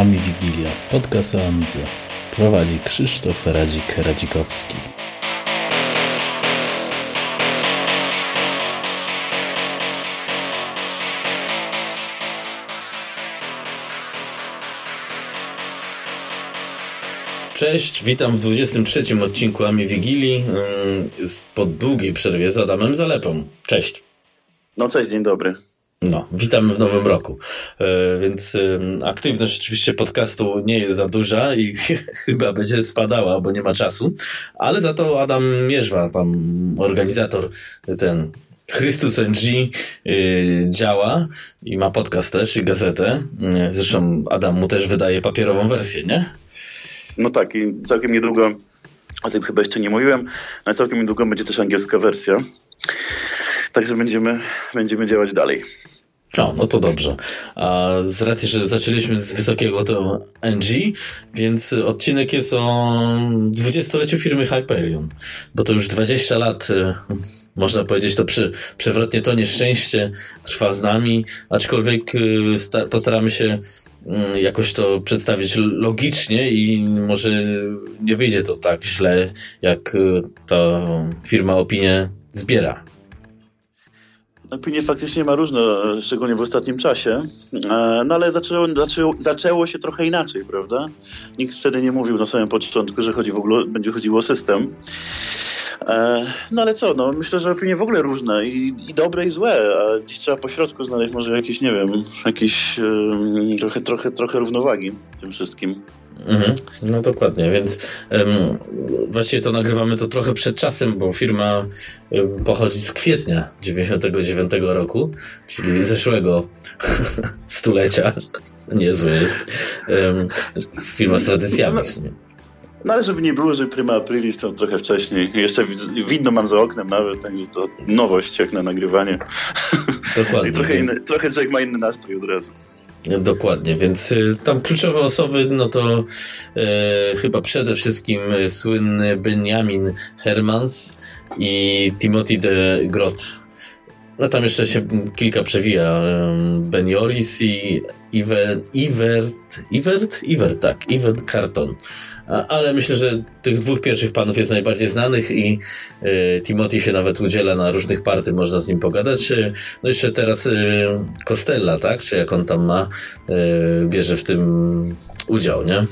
Ami Wigilia, podcast o Amidze. Prowadzi Krzysztof Radzik-Radzikowski. Cześć, witam w 23 odcinku Ami Wigilii po długiej przerwie z Adamem Zalepą. Cześć. No cześć, dzień dobry. No, witamy w nowym roku. E, więc aktywność oczywiście podcastu nie jest za duża i chyba będzie spadała, bo nie ma czasu, ale za to Adam Mierzwa, tam organizator ten Chrystus NG y, działa i ma podcast też i gazetę. E, zresztą Adam mu też wydaje papierową wersję, nie? No tak, i całkiem niedługo, o tym chyba jeszcze nie mówiłem, ale całkiem niedługo będzie też angielska wersja. Także będziemy, będziemy działać dalej. No, no to dobrze. A z racji, że zaczęliśmy z wysokiego to NG, więc odcinek jest o 20-leciu firmy Hyperion, bo to już 20 lat y, można powiedzieć, to przy, przewrotnie to nieszczęście trwa z nami, aczkolwiek y, postaramy się y, jakoś to przedstawić logicznie i może nie wyjdzie to tak źle, jak ta firma opinię zbiera. Opinie faktycznie ma różne, szczególnie w ostatnim czasie, e, no ale zaczęło, zaczęło, zaczęło się trochę inaczej, prawda? Nikt wtedy nie mówił na samym początku, że chodzi w ogóle, będzie chodziło o system. E, no ale co, no myślę, że opinie w ogóle różne i, i dobre i złe, a dziś trzeba po środku znaleźć może jakieś, nie wiem, jakieś trochę, trochę, trochę równowagi w tym wszystkim. Mhm, no dokładnie, więc um, właściwie to nagrywamy to trochę przed czasem, bo firma um, pochodzi z kwietnia 99 roku, czyli zeszłego stulecia. Niezły jest. Um, firma z tradycjami w sumie. No ale żeby nie było, że Prima Aprilis to trochę wcześniej. Jeszcze widno mam za oknem nawet, także to nowość jak na nagrywanie. Dokładnie. I trochę, inny, trochę człowiek ma inny nastrój od razu. Dokładnie, więc y, tam kluczowe osoby, no to e, chyba przede wszystkim słynny Benjamin Hermans i Timothy de Grot. No tam jeszcze się kilka przewija. Ben Joris i Iver, Ivert, Ivert, Ivert, tak, Ivert Carton ale myślę, że tych dwóch pierwszych panów jest najbardziej znanych i y, Timothy się nawet udziela na różnych party, można z nim pogadać. Y, no jeszcze teraz y, Costella, tak? Czy jak on tam ma, bierze w tym udział, nie?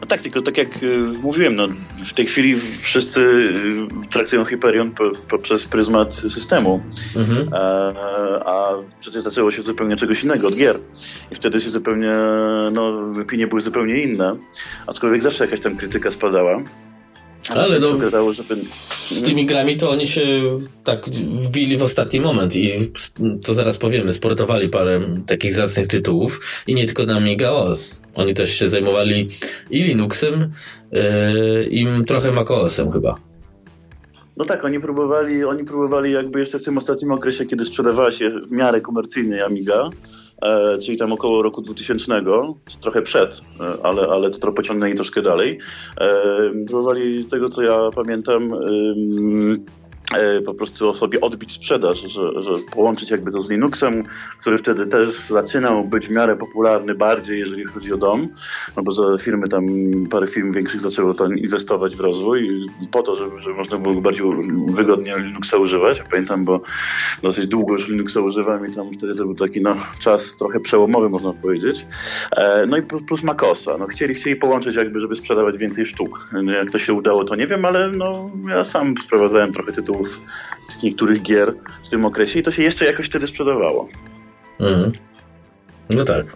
No tak, tylko tak jak y, mówiłem, no, w tej chwili wszyscy y, traktują Hyperion po, poprzez pryzmat systemu, mhm. a, a, przecież zaczęło się zupełnie czegoś innego od gier. I wtedy się zupełnie, no, opinie były zupełnie inne, aczkolwiek zawsze jakaś tam krytyka spadała. Ale no, okazało, że z tymi grami to oni się tak wbili w ostatni moment i to zaraz powiemy, sportowali parę takich zacnych tytułów i nie tylko na Amiga OS. Oni też się zajmowali i Linuxem, yy, i trochę macOSem chyba. No tak, oni próbowali, oni próbowali jakby jeszcze w tym ostatnim okresie, kiedy sprzedawała się w miarę komercyjnie Amiga, czyli tam około roku 2000, trochę przed, e, ale, ale to pociągnęli troszkę dalej. E, próbowali z tego, co ja pamiętam, E, po prostu sobie odbić sprzedaż, że, że połączyć jakby to z Linuxem, który wtedy też zaczynał być w miarę popularny bardziej, jeżeli chodzi o dom, no bo że firmy tam, parę firm większych zaczęło tam inwestować w rozwój po to, żeby, żeby można było bardziej wygodnie Linuxa używać. Pamiętam, bo dosyć długo już Linuxa używam i tam wtedy to był taki no, czas trochę przełomowy, można powiedzieć. E, no i plus, plus Macosa. No, chcieli, chcieli połączyć jakby, żeby sprzedawać więcej sztuk. Jak to się udało, to nie wiem, ale no, ja sam sprowadzałem trochę tytułów tytułów niektórych gier w tym okresie i to się jeszcze jakoś wtedy sprzedawało. Mhm. No tak.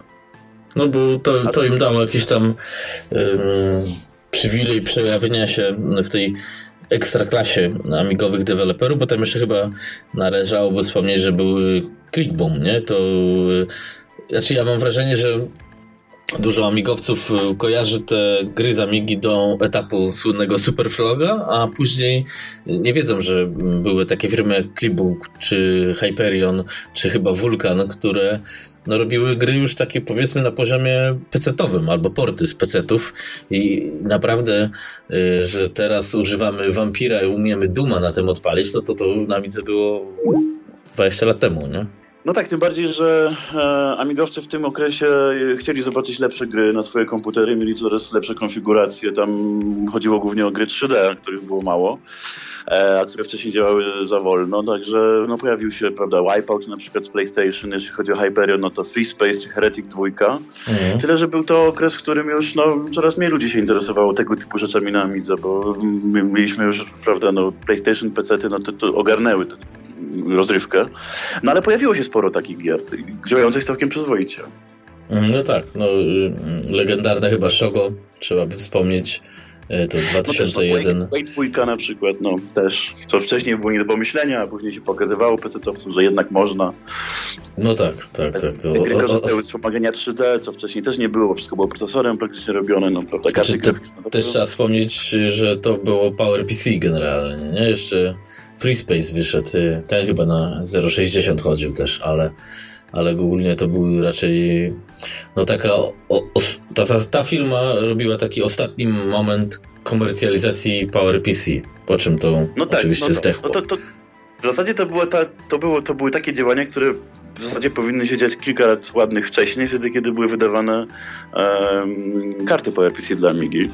No bo to, to im dało jakiś tam um, przywilej przejawienia się w tej ekstraklasie amigowych deweloperów, bo tam jeszcze chyba należałoby wspomnieć, że był Clickboom, nie? To znaczy ja mam wrażenie, że Dużo amigowców y, kojarzy te gry z Amigi do etapu słynnego Superfloga, a później nie wiedzą, że były takie firmy jak Clipbook, czy Hyperion, czy chyba Vulkan, które no, robiły gry już takie powiedzmy na poziomie pecetowym albo porty z pecetów i naprawdę, y, że teraz używamy Vampira i umiemy Duma na tym odpalić, no to to na widzę było 20 lat temu, nie? No tak, tym bardziej, że e, amigowcy w tym okresie chcieli zobaczyć lepsze gry na swoje komputery, mieli coraz lepsze konfiguracje. Tam chodziło głównie o gry 3D, których było mało, e, a które wcześniej działały za wolno. Także no, pojawił się prawda, Wipeout na przykład z PlayStation, jeśli chodzi o Hyperion, no to Free Space czy Heretic 2. Mhm. Tyle, że był to okres, w którym już no, coraz mniej ludzi się interesowało tego typu rzeczami na Amidze, bo mieliśmy już, prawda, no, PlayStation, PC, no to, to ogarnęły rozrywkę. No ale pojawiło się sporo takich gier, działających całkiem przyzwoicie. Mm, no tak, no y, legendarne chyba Shogo, trzeba by wspomnieć. Y, to 2001. No też, no, 2 na przykład, no też, co wcześniej było nie do pomyślenia, a później się pokazywało PC-towcom, że jednak można. No tak, tak, tak. To, Te gry korzystały z wspomagania 3D, co wcześniej też nie było, bo wszystko było procesorem praktycznie robione, no prawda, karty znaczy, no, Też trzeba wspomnieć, że to było PowerPC generalnie, nie? Jeszcze FreeSpace wyszedł. Y, ten chyba na 0,60 chodził też, ale, ale ogólnie to był raczej no taka o, o, ta, ta, ta firma robiła taki ostatni moment komercjalizacji PowerPC, po czym to no tak, oczywiście no to, zdechło. No to, to, w zasadzie to, było ta, to, było, to były takie działania, które w zasadzie powinny się dziać kilka lat ładnych wcześniej, wtedy kiedy były wydawane um, karty po RPC dla Amigi.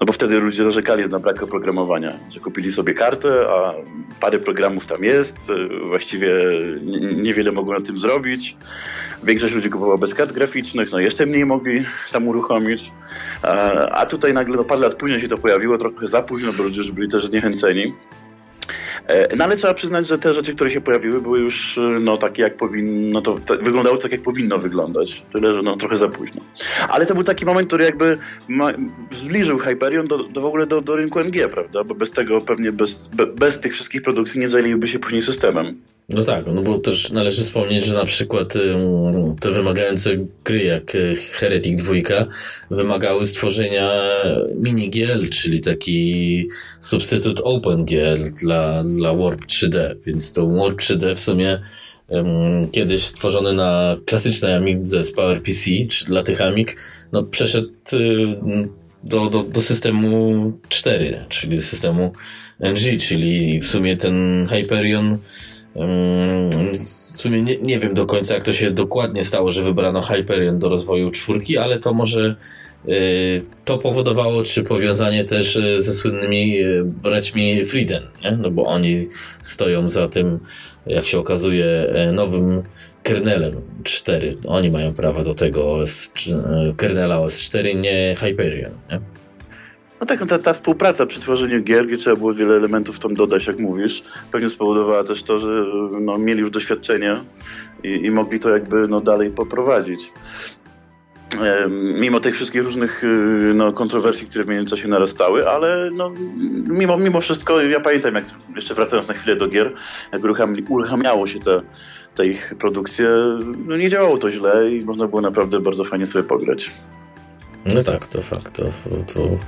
No bo wtedy ludzie narzekali na brak oprogramowania, że kupili sobie kartę, a parę programów tam jest, właściwie niewiele mogło na tym zrobić. Większość ludzi kupowała bez kart graficznych, no jeszcze mniej mogli tam uruchomić. A tutaj nagle no, parę lat później się to pojawiło, trochę za późno, bo ludzie już byli też zniechęceni. E, no ale trzeba przyznać, że te rzeczy, które się pojawiły, były już e, no, takie jak powinno, to, to tak, jak powinno wyglądać. Tyle, że no, trochę za późno. Ale to był taki moment, który jakby ma, zbliżył Hyperion do, do w ogóle do, do rynku NG, prawda? Bo bez tego pewnie, bez, be, bez tych wszystkich produkcji nie zajęliby się później systemem. No tak, no bo też należy wspomnieć, że na przykład te wymagające gry jak e, Heretic 2 wymagały stworzenia mini-GL, czyli taki substytut OpenGL dla, dla Warp 3D, więc to Warp 3D w sumie um, kiedyś stworzony na klasycznej Amigze z PowerPC, czy dla tych Amig, no przeszedł y, do, do, do systemu 4, czyli systemu NG, czyli w sumie ten Hyperion w sumie nie, nie wiem do końca, jak to się dokładnie stało, że wybrano Hyperion do rozwoju czwórki, ale to może to powodowało, czy powiązanie też y, ze słynnymi y, braćmi Frieden, nie? no bo oni stoją za tym, jak się okazuje, nowym kernelem 4. Oni mają prawa do tego OS, kernela OS 4, nie Hyperion. Nie? No tak, no ta, ta współpraca przy tworzeniu gier, gdzie trzeba było wiele elementów tam dodać, jak mówisz, pewnie spowodowała też to, że no, mieli już doświadczenie i, i mogli to jakby no, dalej poprowadzić. Mimo tych wszystkich różnych y, no, kontrowersji, które w międzyczasie narastały, ale no, mimo, mimo wszystko, ja pamiętam, jak jeszcze wracając na chwilę do gier, jak uruchamiało się te, te ich produkcje, no nie działało to źle i można było naprawdę bardzo fajnie sobie pograć. No tak, to fakt. To, to,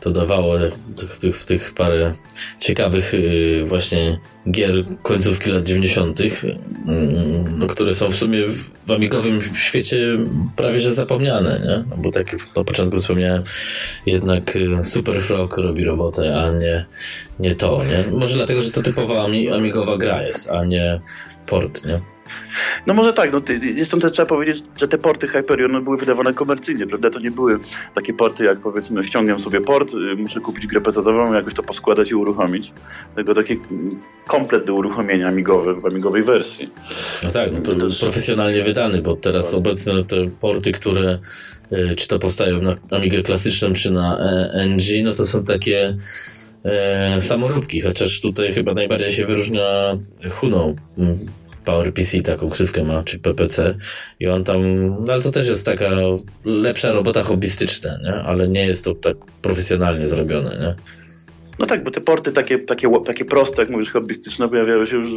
to dawało tych, tych, tych parę ciekawych y, właśnie gier końcówki lat 90., mm, no, które są w sumie w amigowym świecie prawie że zapomniane, nie? No, bo tak jak na początku wspomniałem, jednak y, Super Frog robi robotę, a nie, nie to, nie? Może dlatego, że to typowa amigowa gra jest, a nie port, nie? No może tak, no, zresztą też trzeba powiedzieć, że te porty Hyperion no, były wydawane komercyjnie, prawda? To nie były takie porty jak powiedzmy ściągam sobie port, y, muszę kupić grę PC-ową, jakoś to poskładać i uruchomić. Tylko taki komplet do uruchomienia amigowy w amigowej wersji. No tak, no to, to też... profesjonalnie wydany, bo teraz tak. obecne te porty, które y, czy to powstają na Amigę klasyczną, czy na e, NG, no to są takie e, samoróbki, chociaż tutaj chyba najbardziej się wyróżnia Huno PowerPC taką ksywkę ma, czy PPC i on tam, no ale to też jest taka lepsza robota hobbystyczna, nie? ale nie jest to tak profesjonalnie zrobione. Nie? No tak, bo te porty takie, takie, takie proste, jak mówisz, hobbystyczne, pojawiały się już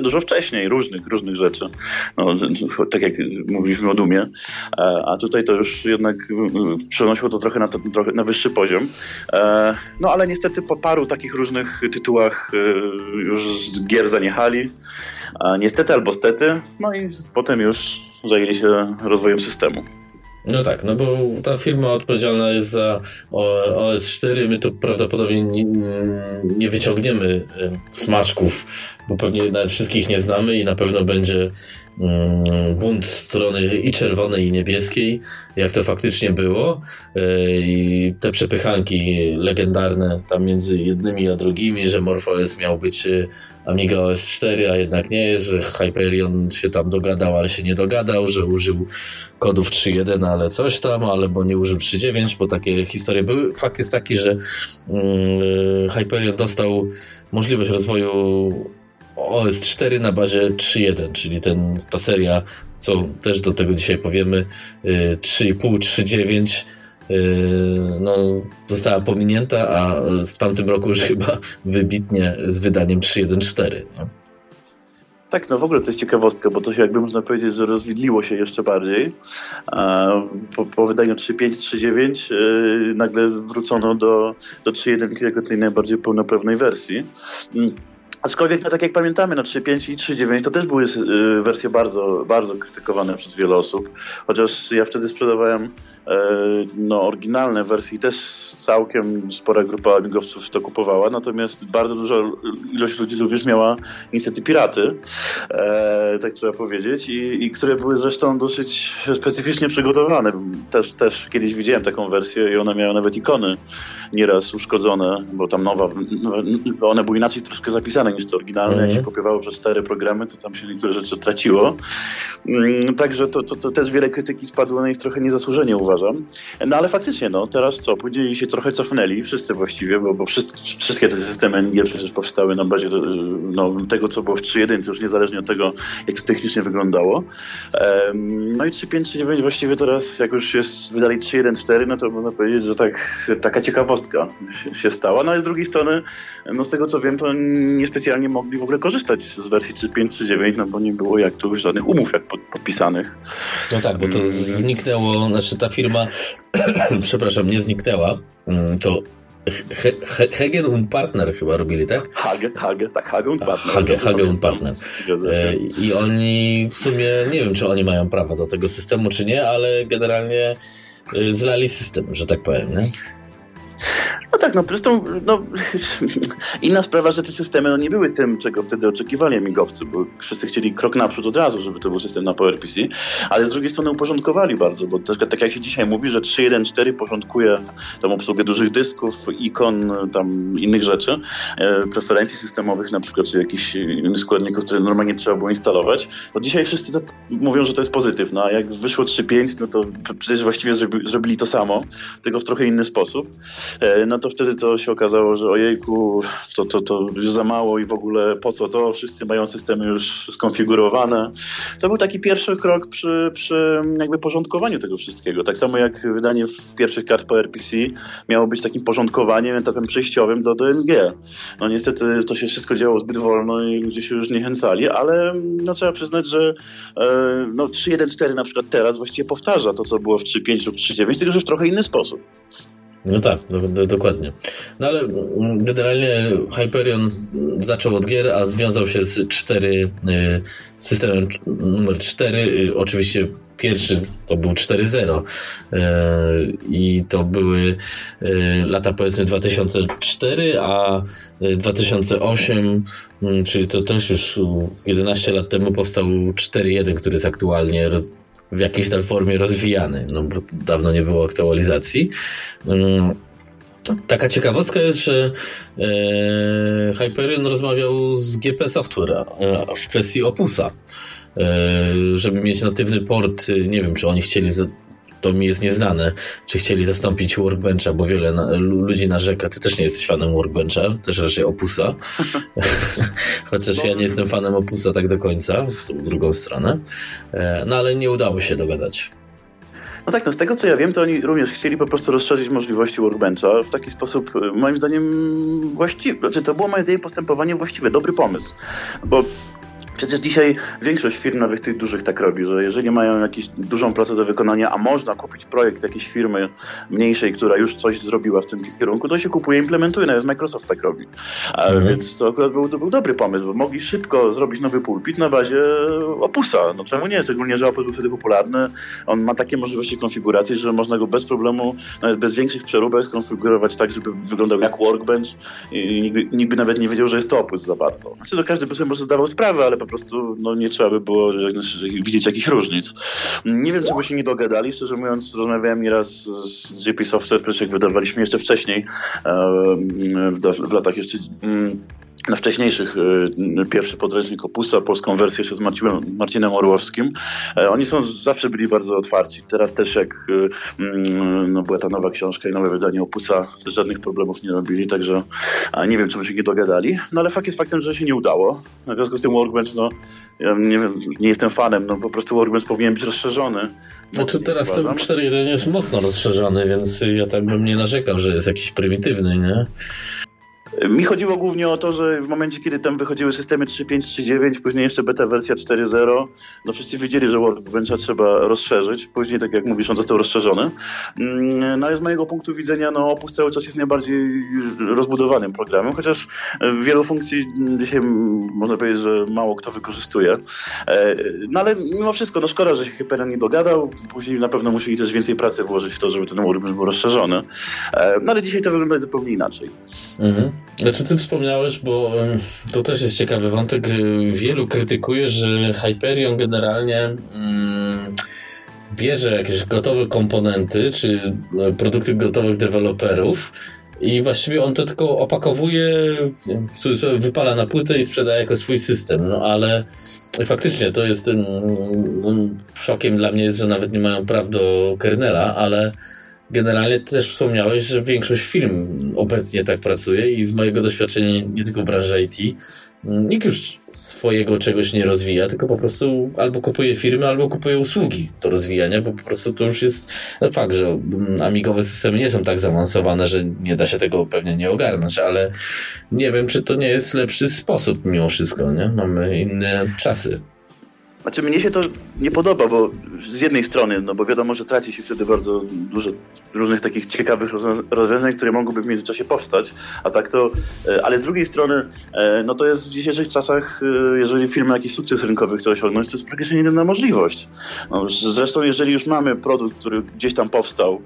dużo wcześniej, różnych, różnych rzeczy. No, tak jak mówiliśmy o Dumie, a tutaj to już jednak przenosiło to trochę na, to, trochę na wyższy poziom. E, no ale niestety po paru takich różnych tytułach e, już gier zaniechali. Niestety albo stety, no i potem już zajęli się rozwojem systemu. No tak, no bo ta firma odpowiedzialna jest za OS4, my tu prawdopodobnie nie, nie wyciągniemy smaczków, bo pewnie nawet wszystkich nie znamy i na pewno będzie mm, bunt strony i czerwonej i niebieskiej, jak to faktycznie było e, i te przepychanki legendarne tam między jednymi a drugimi, że MorphOS miał być e, Amiga OS 4, a jednak nie że Hyperion się tam dogadał, ale się nie dogadał, że użył kodów 3.1, ale coś tam, albo nie użył 3.9, bo takie historie były. Fakt jest taki, że yy, Hyperion dostał możliwość rozwoju OS 4 na bazie 3.1, czyli ten, ta seria, co też do tego dzisiaj powiemy, yy, 3.5, 3.9 Yy, no, została pominięta, a w tamtym roku już chyba wybitnie z wydaniem 3.1.4. Tak, no w ogóle to jest ciekawostka, bo to się jakby można powiedzieć, że rozwidliło się jeszcze bardziej. Po, po wydaniu 3.5, 3.9 yy, nagle wrócono do, do 3.1 jako tej najbardziej pełnoprawnej wersji. Aczkolwiek, no, tak jak pamiętamy, no 3.5 i 3.9 to też były y, wersje bardzo, bardzo krytykowane przez wiele osób. Chociaż ja wtedy sprzedawałem no, oryginalne wersje i też całkiem spora grupa amigowców to kupowała, natomiast bardzo duża ilość ludzi również miała niestety piraty, e, tak trzeba powiedzieć, i, i które były zresztą dosyć specyficznie przygotowane. Też, też kiedyś widziałem taką wersję i ona miała nawet ikony nieraz uszkodzone, bo tam nowa, one były inaczej troszkę zapisane niż to oryginalne. Mm -hmm. Jak się mhm. kopiowało przez cztery programy, to tam się niektóre rzeczy traciło. Mm, także to, to, to, też wiele krytyki spadło na nich trochę niezasłużenie, uważam. No ale faktycznie, no teraz co, później się trochę cofnęli, wszyscy właściwie, bo, bo wszystkie, wszystkie te systemy NG przecież powstały na bazie no, tego, co było w 3.1, już niezależnie od tego, jak to technicznie wyglądało. No i 3.5, 3.9 właściwie teraz, jak już jest wydali 3.1.4, no to można powiedzieć, że tak, taka ciekawostka się, się stała. No ale z drugiej strony, no z tego co wiem, to niespecjalnie mogli w ogóle korzystać z wersji 3.5, 3.9, no bo nie było jak tu żadnych umów jak podpisanych. No tak, bo to mm. zniknęło, znaczy ta firma, przepraszam, nie zniknęła, mm, to He, He, Hagen und Partner chyba robili, tak? Hage, Hage, tak, Hage und Partner. Hage, Hage und Partner. E, I oni w sumie, nie wiem, czy oni mają prawo do tego systemu, czy nie, ale generalnie e, zlali system, że tak powiem, nie? No tak, no zresztą no, inna sprawa, że te systemy no, nie były tym, czego wtedy oczekiwali migowcy, bo wszyscy chcieli krok naprzód od razu, żeby to był system na PowerPC, ale z drugiej strony uporządkowali bardzo, bo tak jak się dzisiaj mówi, że 3.1.4 porządkuje tam obsługę dużych dysków, ikon, tam innych rzeczy, e, preferencji systemowych na przykład, czy jakichś innych składników, które normalnie trzeba było instalować, to dzisiaj wszyscy to mówią, że to jest pozytywne, a jak wyszło 3.5, no to przecież właściwie zrobi, zrobili to samo, tylko w trochę inny sposób. E, no to wtedy to się okazało, że ojejku, to, to, to już za mało i w ogóle po co to, wszyscy mają systemy już skonfigurowane. To był taki pierwszy krok przy, przy jakby porządkowaniu tego wszystkiego. Tak samo jak wydanie pierwszych kart po RPC miało być takim porządkowaniem, etapem przejściowym do DNG. No niestety to się wszystko działo zbyt wolno i ludzie się już niechęcali, ale no, trzeba przyznać, że e, no, 3.1.4 na przykład teraz właściwie powtarza to, co było w 3.5 lub 3.9, tylko że w trochę inny sposób. No tak, do, do, dokładnie. No ale generalnie Hyperion zaczął od gier, a związał się z 4, y, systemem numer 4. Y, oczywiście pierwszy to był 4.0 y, i to były lata powiedzmy 2004, a 2008, czyli to też już 11 lat temu powstał 4.1, który jest aktualnie w jakiejś tam formie rozwijany, no bo dawno nie było aktualizacji. Mm, taka ciekawostka jest, że e, Hyperion rozmawiał z GP Software e, w kwestii Opusa, e, żeby mieć natywny port. Nie wiem, czy oni chcieli to mi jest nieznane, czy chcieli zastąpić Workbencha, bo wiele na, ludzi narzeka. Ty też nie jesteś fanem Workbencha, też raczej Opusa. Chociaż ja nie jestem fanem Opusa tak do końca, w drugą stronę. E, no ale nie udało się dogadać. No tak, no z tego co ja wiem, to oni również chcieli po prostu rozszerzyć możliwości Workbencha w taki sposób, e, moim zdaniem, właściwy. Znaczy, to było moim zdaniem postępowanie właściwe, dobry pomysł. Bo Przecież dzisiaj większość firm, nawet tych dużych, tak robi, że jeżeli mają jakąś dużą pracę do wykonania, a można kupić projekt jakiejś firmy mniejszej, która już coś zrobiła w tym kierunku, to się kupuje, implementuje. Nawet Microsoft tak robi. A mhm. Więc to akurat był, to był dobry pomysł, bo mogli szybko zrobić nowy pulpit na bazie Opusa. No czemu nie? Szczególnie, że Opus był wtedy popularny. On ma takie możliwości konfiguracji, że można go bez problemu, nawet bez większych przeróbek skonfigurować tak, żeby wyglądał jak Workbench i nikt, nikt by nawet nie wiedział, że jest to Opus za bardzo. Znaczy, to każdy by sobie może zdawał sprawę, ale po prostu no, nie trzeba by było widzieć jakichś różnic. Nie wiem, czy by się nie dogadali. Szczerze mówiąc, rozmawiałem nieraz z JP Software, przecież wydawaliśmy jeszcze wcześniej, w latach jeszcze mm, na wcześniejszych, y, pierwszy podręcznik Opusa, polską wersję jeszcze z Marcinem, Marcinem Orłowskim. E, oni są, zawsze byli bardzo otwarci. Teraz też jak y, mm, no, była ta nowa książka i nowe wydanie Opusa, żadnych problemów nie robili, także nie wiem, czy by się nie dogadali. No ale fakt jest faktem, że się nie udało. W związku z tym Workbench, no ja nie, wiem, nie jestem fanem, no po prostu Workbench powinien być rozszerzony. Znaczy teraz ten 4.1 jest mocno rozszerzony, więc ja tak bym nie narzekał, że jest jakiś prymitywny, nie? Mi chodziło głównie o to, że w momencie, kiedy tam wychodziły systemy 3.5, 3.9, później jeszcze beta wersja 4.0, no wszyscy wiedzieli, że Workbencha trzeba rozszerzyć. Później, tak jak mówisz, on został rozszerzony. Mm, no ale z mojego punktu widzenia, no Opus cały czas jest najbardziej rozbudowanym programem, chociaż wielu funkcji dzisiaj można powiedzieć, że mało kto wykorzystuje. E, no ale mimo wszystko, no szkoda, że się Hyperion nie dogadał. Później na pewno musieli też więcej pracy włożyć w to, żeby ten Workbench był rozszerzony. E, no ale dzisiaj to wygląda zupełnie inaczej. Mhm. Znaczy ty wspomniałeś, bo to też jest ciekawy wątek. Wielu krytykuje, że Hyperion generalnie mm, bierze jakieś gotowe komponenty, czy no, produkty gotowych deweloperów i właściwie on to tylko opakowuje, wypala na płytę i sprzedaje jako swój system. No ale faktycznie to jest mm, szokiem dla mnie jest, że nawet nie mają praw do kernela, ale generalnie też wspomniałeś, że większość firm obecnie tak pracuje i z mojego doświadczenia nie tylko w branży IT, nikt już swojego czegoś nie rozwija, tylko po prostu albo kupuje firmy, albo kupuje usługi do rozwijania, bo po prostu to już jest no fakt, że amigowe systemy nie są tak zaawansowane, że nie da się tego pewnie nie ogarnąć, ale nie wiem, czy to nie jest lepszy sposób mimo wszystko, nie? Mamy inne czasy. Znaczy mnie się to nie podoba, bo z jednej strony, no bo wiadomo, że traci się wtedy bardzo dużo różnych takich ciekawych rozwiązań, które mogłyby w międzyczasie powstać, a tak to, e, ale z drugiej strony, e, no to jest w dzisiejszych czasach, e, jeżeli firma jakiś sukces rynkowy chce osiągnąć, to jest praktycznie jedyna możliwość. No, zresztą jeżeli już mamy produkt, który gdzieś tam powstał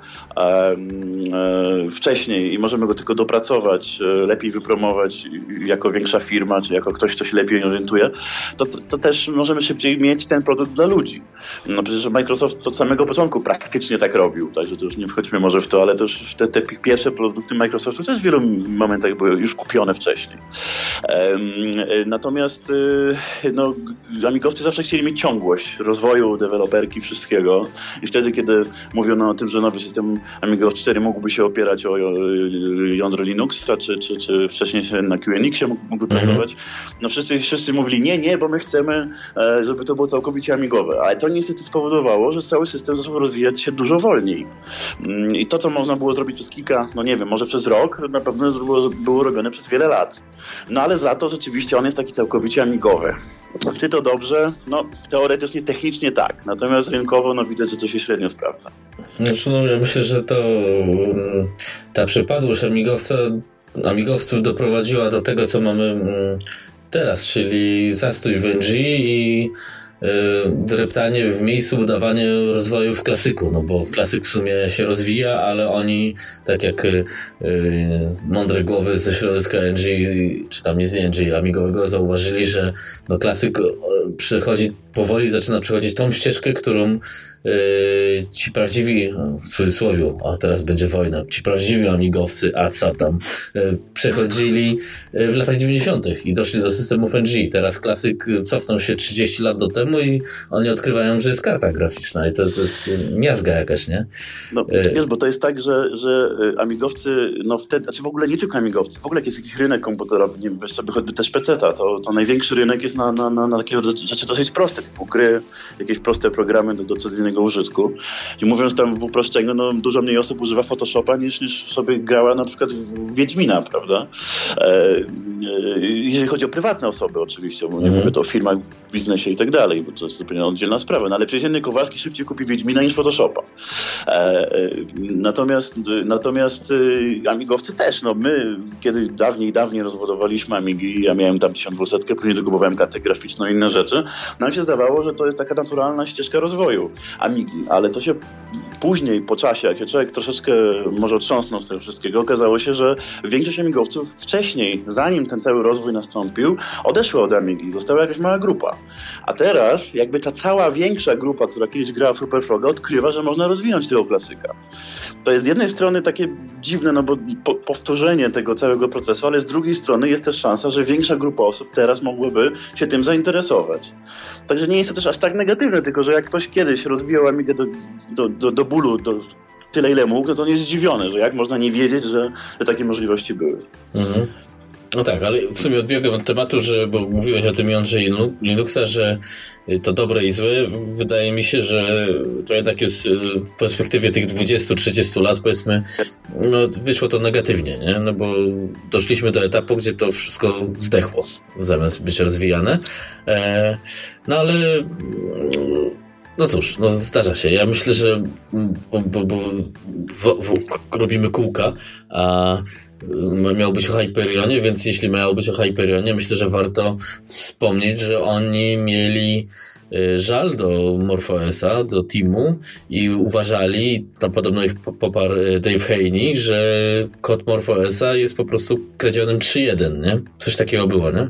wcześniej i możemy go tylko dopracować, lepiej wypromować jako większa firma, czy jako ktoś, kto się lepiej orientuje, to, to też możemy szybciej mieć ten produkt dla ludzi. No przecież Microsoft od samego początku praktycznie tak robił, także to już nie wchodźmy może w to, ale też te, te pierwsze produkty Microsoftu też w wielu momentach były już kupione wcześniej. Natomiast y, no, amigowcy zawsze chcieli mieć ciągłość rozwoju, deweloperki, wszystkiego i wtedy, kiedy mówiono o tym, że nowy system Amiga 4 mógłby się opierać o jądro Linuxa, czy, czy, czy wcześniej na QNX-ie mógłby mhm. pracować, no wszyscy, wszyscy mówili nie, nie, bo my chcemy, e, żeby to było całkowicie amigowe, ale to niestety spowodowało, że cały system zaczął rozwijać się dużo wolniej. Mm, I to, co można było zrobić przez kilka, no nie wiem, może przez rok, na pewno było, było robione przez wiele lat. No ale za to rzeczywiście on jest taki całkowicie amigowy. Czy to dobrze? No teoretycznie, technicznie tak. Natomiast rynkowo no widać, że to się średnio sprawdza. Znaczy, no, ja myślę, że to mm, ta przypadłość amigowca, amigowców doprowadziła do tego, co mamy mm, teraz, czyli zastój w NG i dreptanie w miejscu udawanie rozwoju w klasyku, no bo klasyk w sumie się rozwija, ale oni, tak jak y, y, mądre głowy ze środowiska NG, czy tam nie z NG, amigowego, zauważyli, że no klasyk przechodzi, powoli zaczyna przechodzić tą ścieżkę, którą Yy, ci prawdziwi, w cudzysłowie, a teraz będzie wojna, ci prawdziwi amigowcy, a co tam, yy, przechodzili yy, w latach 90. i doszli do systemów NG. Teraz klasyk cofnął się 30 lat do temu i oni odkrywają, że jest karta graficzna i to, to jest miazga jakaś, nie? No, wiesz, bo to jest tak, że, że amigowcy, no wtedy, znaczy w ogóle nie tylko amigowcy, w ogóle jak jest jakiś rynek komputerowy, nie wiem, sobie choćby też PC-ta, to, to największy rynek jest na, na, na, na takie rzeczy dosyć proste, typu gry, jakieś proste programy do, do codziennego codziennego użytku. I mówiąc tam w uproszczeniu, no, dużo mniej osób używa Photoshopa niż, niż sobie grała na przykład w Wiedźmina, prawda? E, e, jeżeli chodzi o prywatne osoby oczywiście, bo nie mhm. mówię to o firmach, biznesie i tak dalej, bo to jest zupełnie oddzielna sprawa. No ale przeciętny Kowalski szybciej kupi Wiedźmina niż Photoshopa. E, e, natomiast natomiast e, amigowcy też, no my kiedy dawniej, dawniej rozbudowaliśmy Amigi, ja miałem tam 1200, później dogubowałem kartę graficzną i inne rzeczy, nam się zdawało, że to jest taka naturalna ścieżka rozwoju Amigi, ale to się później, po czasie, jak się człowiek troszeczkę może otrząsnął z tego wszystkiego, okazało się, że większość amigowców wcześniej, zanim ten cały rozwój nastąpił, odeszła od Amigi, została jakaś mała grupa. A teraz jakby ta cała większa grupa, która kiedyś grała w Super odkrywa, że można rozwinąć tego klasyka. To jest z jednej strony takie dziwne, no bo po, powtórzenie tego całego procesu, ale z drugiej strony jest też szansa, że większa grupa osób teraz mogłaby się tym zainteresować. Także nie jest to też aż tak negatywne, tylko że jak ktoś kiedyś rozwijał Amigę do, do, do, do bólu, do, tyle ile mógł, no to nie jest zdziwiony, że jak można nie wiedzieć, że, że takie możliwości były. Mhm. No tak, ale w sumie odbiegłem od tematu, że, bo mówiłeś o tym jądrze Linuxa, że to dobre i złe. Wydaje mi się, że to jednak jest y, w perspektywie tych 20-30 lat, powiedzmy, no, wyszło to negatywnie, nie? No bo doszliśmy do etapu, gdzie to wszystko zdechło, zamiast być rozwijane. E, no ale no cóż, no zdarza się. Ja myślę, że bo, bo, bo w, w, robimy kółka, a miał być o Hyperionie, więc jeśli miało być o Hyperionie, myślę, że warto wspomnieć, że oni mieli y, żal do MorphOSa, do teamu i uważali, tam podobno ich poparł y, Dave Haney, że kod MorphOSa jest po prostu kradzionym 3.1, nie? Coś takiego było, nie?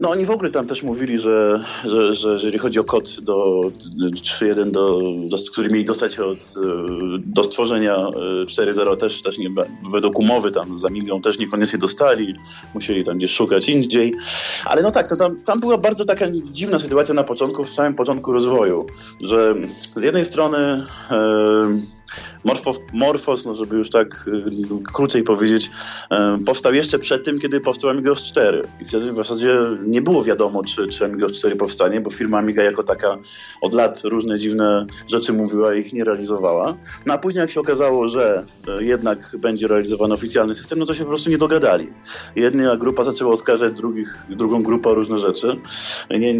No oni w ogóle tam też mówili, że, że, że jeżeli chodzi o kod do 3.1, do, do, który mieli dostać od, do stworzenia 4.0 e, też, też nie, według umowy tam za milion też niekoniecznie dostali, musieli tam gdzieś szukać indziej. Ale no tak, to tam, tam była bardzo taka dziwna sytuacja na początku, w samym początku rozwoju, że z jednej strony e, Morfos, no żeby już tak y, krócej powiedzieć, powstał jeszcze przed tym, kiedy powstał Amigos 4. I wtedy w zasadzie nie było wiadomo, czy, czy Amigos 4 powstanie, bo firma Amiga jako taka od lat różne dziwne rzeczy mówiła i ich nie realizowała. No a później jak się okazało, że y, jednak będzie realizowany oficjalny system, no to się po prostu nie dogadali. Jedna grupa zaczęła oskarżać drugich, drugą grupę o różne rzeczy. Nie,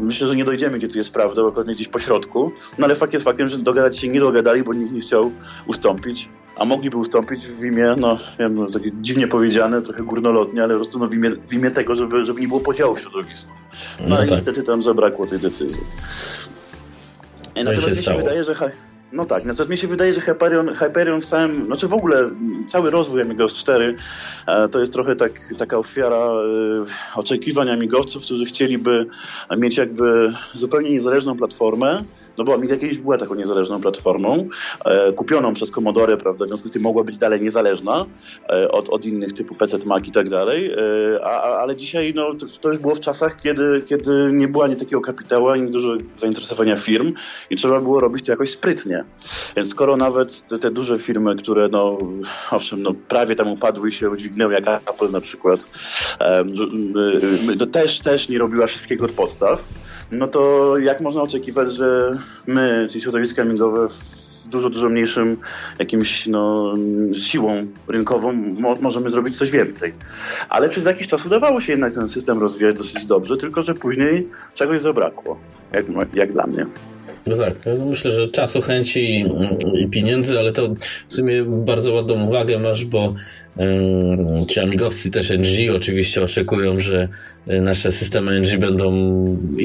myślę, że nie dojdziemy, gdzie tu jest prawda, bo pewnie gdzieś po środku. No ale fakt jest faktem, że dogadać się nie dogadali, bo nikt nie chciał ustąpić, a mogliby ustąpić w imię, no wiem, no, takie dziwnie powiedziane, trochę górnolotnie, ale po prostu no, w, imię, w imię tego, żeby, żeby nie było podziału w środowisku. No, no i tak. niestety tam zabrakło tej decyzji. No Natomiast mi się stało. wydaje, że no tak, natomiast mi się wydaje, że Hyperion, Hyperion w całym, znaczy w ogóle cały rozwój Amigos 4 e, to jest trochę tak, taka ofiara e, oczekiwań amigowców, którzy chcieliby mieć jakby zupełnie niezależną platformę, no bo Amiga kiedyś była taką niezależną platformą, e, kupioną przez Commodore, prawda, w związku z tym mogła być dalej niezależna e, od, od innych typu PC, Mac i tak dalej, e, a, ale dzisiaj no, to, to, już było w czasach, kiedy, kiedy nie było ani takiego kapitału, ani dużo zainteresowania firm i trzeba było robić to jakoś sprytnie. Więc skoro nawet te, te duże firmy, które no, owszem, no, prawie tam upadły i się udźwignęły, jak Apple na przykład, to też, też nie robiła wszystkiego od podstaw, no to jak można oczekiwać, że my, czyli środowiska migowe, dużo, dużo mniejszym jakimś no, siłą rynkową mo możemy zrobić coś więcej. Ale przez jakiś czas udawało się jednak ten system rozwijać dosyć dobrze, tylko że później czegoś zabrakło, jak, jak dla mnie. No tak, myślę, że czasu, chęci i pieniędzy, ale to w sumie bardzo ładną uwagę masz, bo yy, ci amigowcy też NG oczywiście oczekują, że nasze systemy NG będą,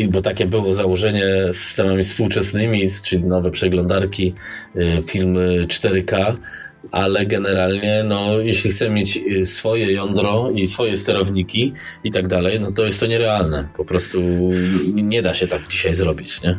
bo takie było założenie, systemami współczesnymi, czyli nowe przeglądarki, yy, filmy 4K, ale generalnie, no, jeśli chcemy mieć y, swoje jądro i swoje sterowniki i tak dalej, no to jest to nierealne. Po prostu nie da się tak dzisiaj zrobić, nie?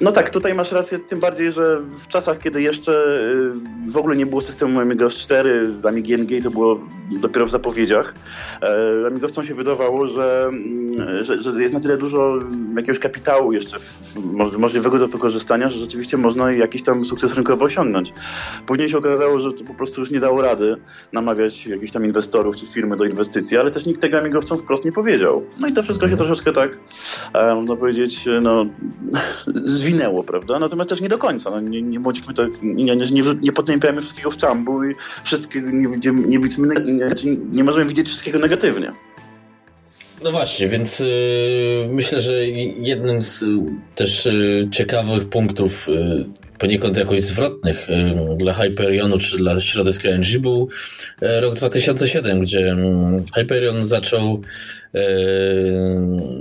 No tak, tutaj masz rację, tym bardziej, że w czasach, kiedy jeszcze y, w ogóle nie było systemu Amiga 4, Amiga NG to było dopiero w zapowiedziach, e, amigowcom się wydawało, że, mm, że, że, jest na tyle dużo jakiegoś kapitału jeszcze możliwego do wykorzystania, że rzeczywiście można jakiś tam sukces rynkowy osiągnąć. Później się okazało, że to po prostu już nie dało rady namawiać jakichś tam inwestorów czy firmy do inwestycji, ale też nikt tego amigowcom wprost nie powiedział. No i to wszystko się troszeczkę tak, e, można powiedzieć, no, zwinęło, prawda? Natomiast też nie do końca. No, nie, nie bądźmy tak, nie, nie, nie, potępiamy wszystkiego w czambu i wszystkiego nie, nie, nie, nie, nie możemy widzieć wszystkiego negatywnie. No właśnie, więc y, myślę, że jednym z y, też y, ciekawych punktów y, poniekąd jakoś zwrotnych dla Hyperionu czy dla środowiska NG był e, rok 2007, gdzie mm, Hyperion zaczął e,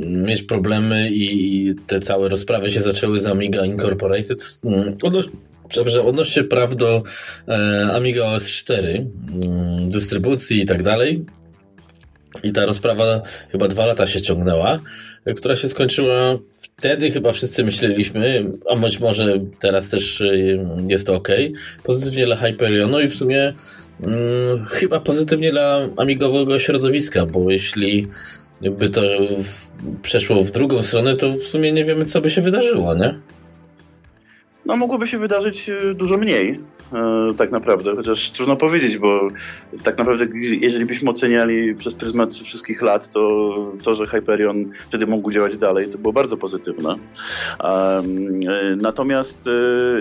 mieć problemy i te całe rozprawy się zaczęły z Amiga Incorporated mm, przepraszam, odnośnie praw do e, Amiga OS 4, mm, dystrybucji i tak dalej. I ta rozprawa chyba dwa lata się ciągnęła, która się skończyła wtedy chyba wszyscy myśleliśmy, a być może teraz też y, jest to ok, pozytywnie dla Hyperionu i w sumie hmm, chyba pozytywnie dla amigowego środowiska, bo jeśli by to przeszło w drugą stronę, to w sumie nie wiemy, co by się wydarzyło, nie? No, mogłoby się wydarzyć y, dużo mniej. E, tak naprawdę, chociaż trudno powiedzieć, bo tak naprawdę jeżeli byśmy oceniali przez pryzmat wszystkich lat, to to, że Hyperion wtedy mógł działać dalej, to było bardzo pozytywne. E, natomiast e,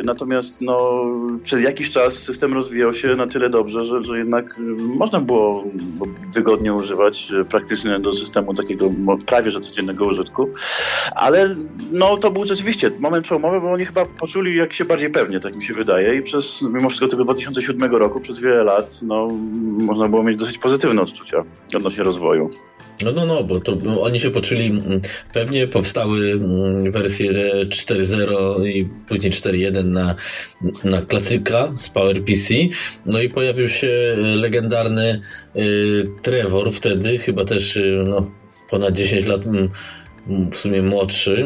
natomiast no, przez jakiś czas system rozwijał się na tyle dobrze, że, że jednak można było wygodnie używać praktycznie do systemu takiego prawie że codziennego użytku, ale no, to był rzeczywiście moment przełomowy, bo oni chyba poczuli jak się bardziej pewnie, tak mi się wydaje i przez mimo wszystko tego 2007 roku przez wiele lat no, można było mieć dosyć pozytywne odczucia odnośnie rozwoju. No, no, no, bo to bo oni się poczuli, mm, pewnie powstały mm, wersje 4.0 i później 4.1 na, na klasyka z PowerPC, no i pojawił się legendarny y, Trevor wtedy, chyba też y, no, ponad 10 lat mm, w sumie młodszy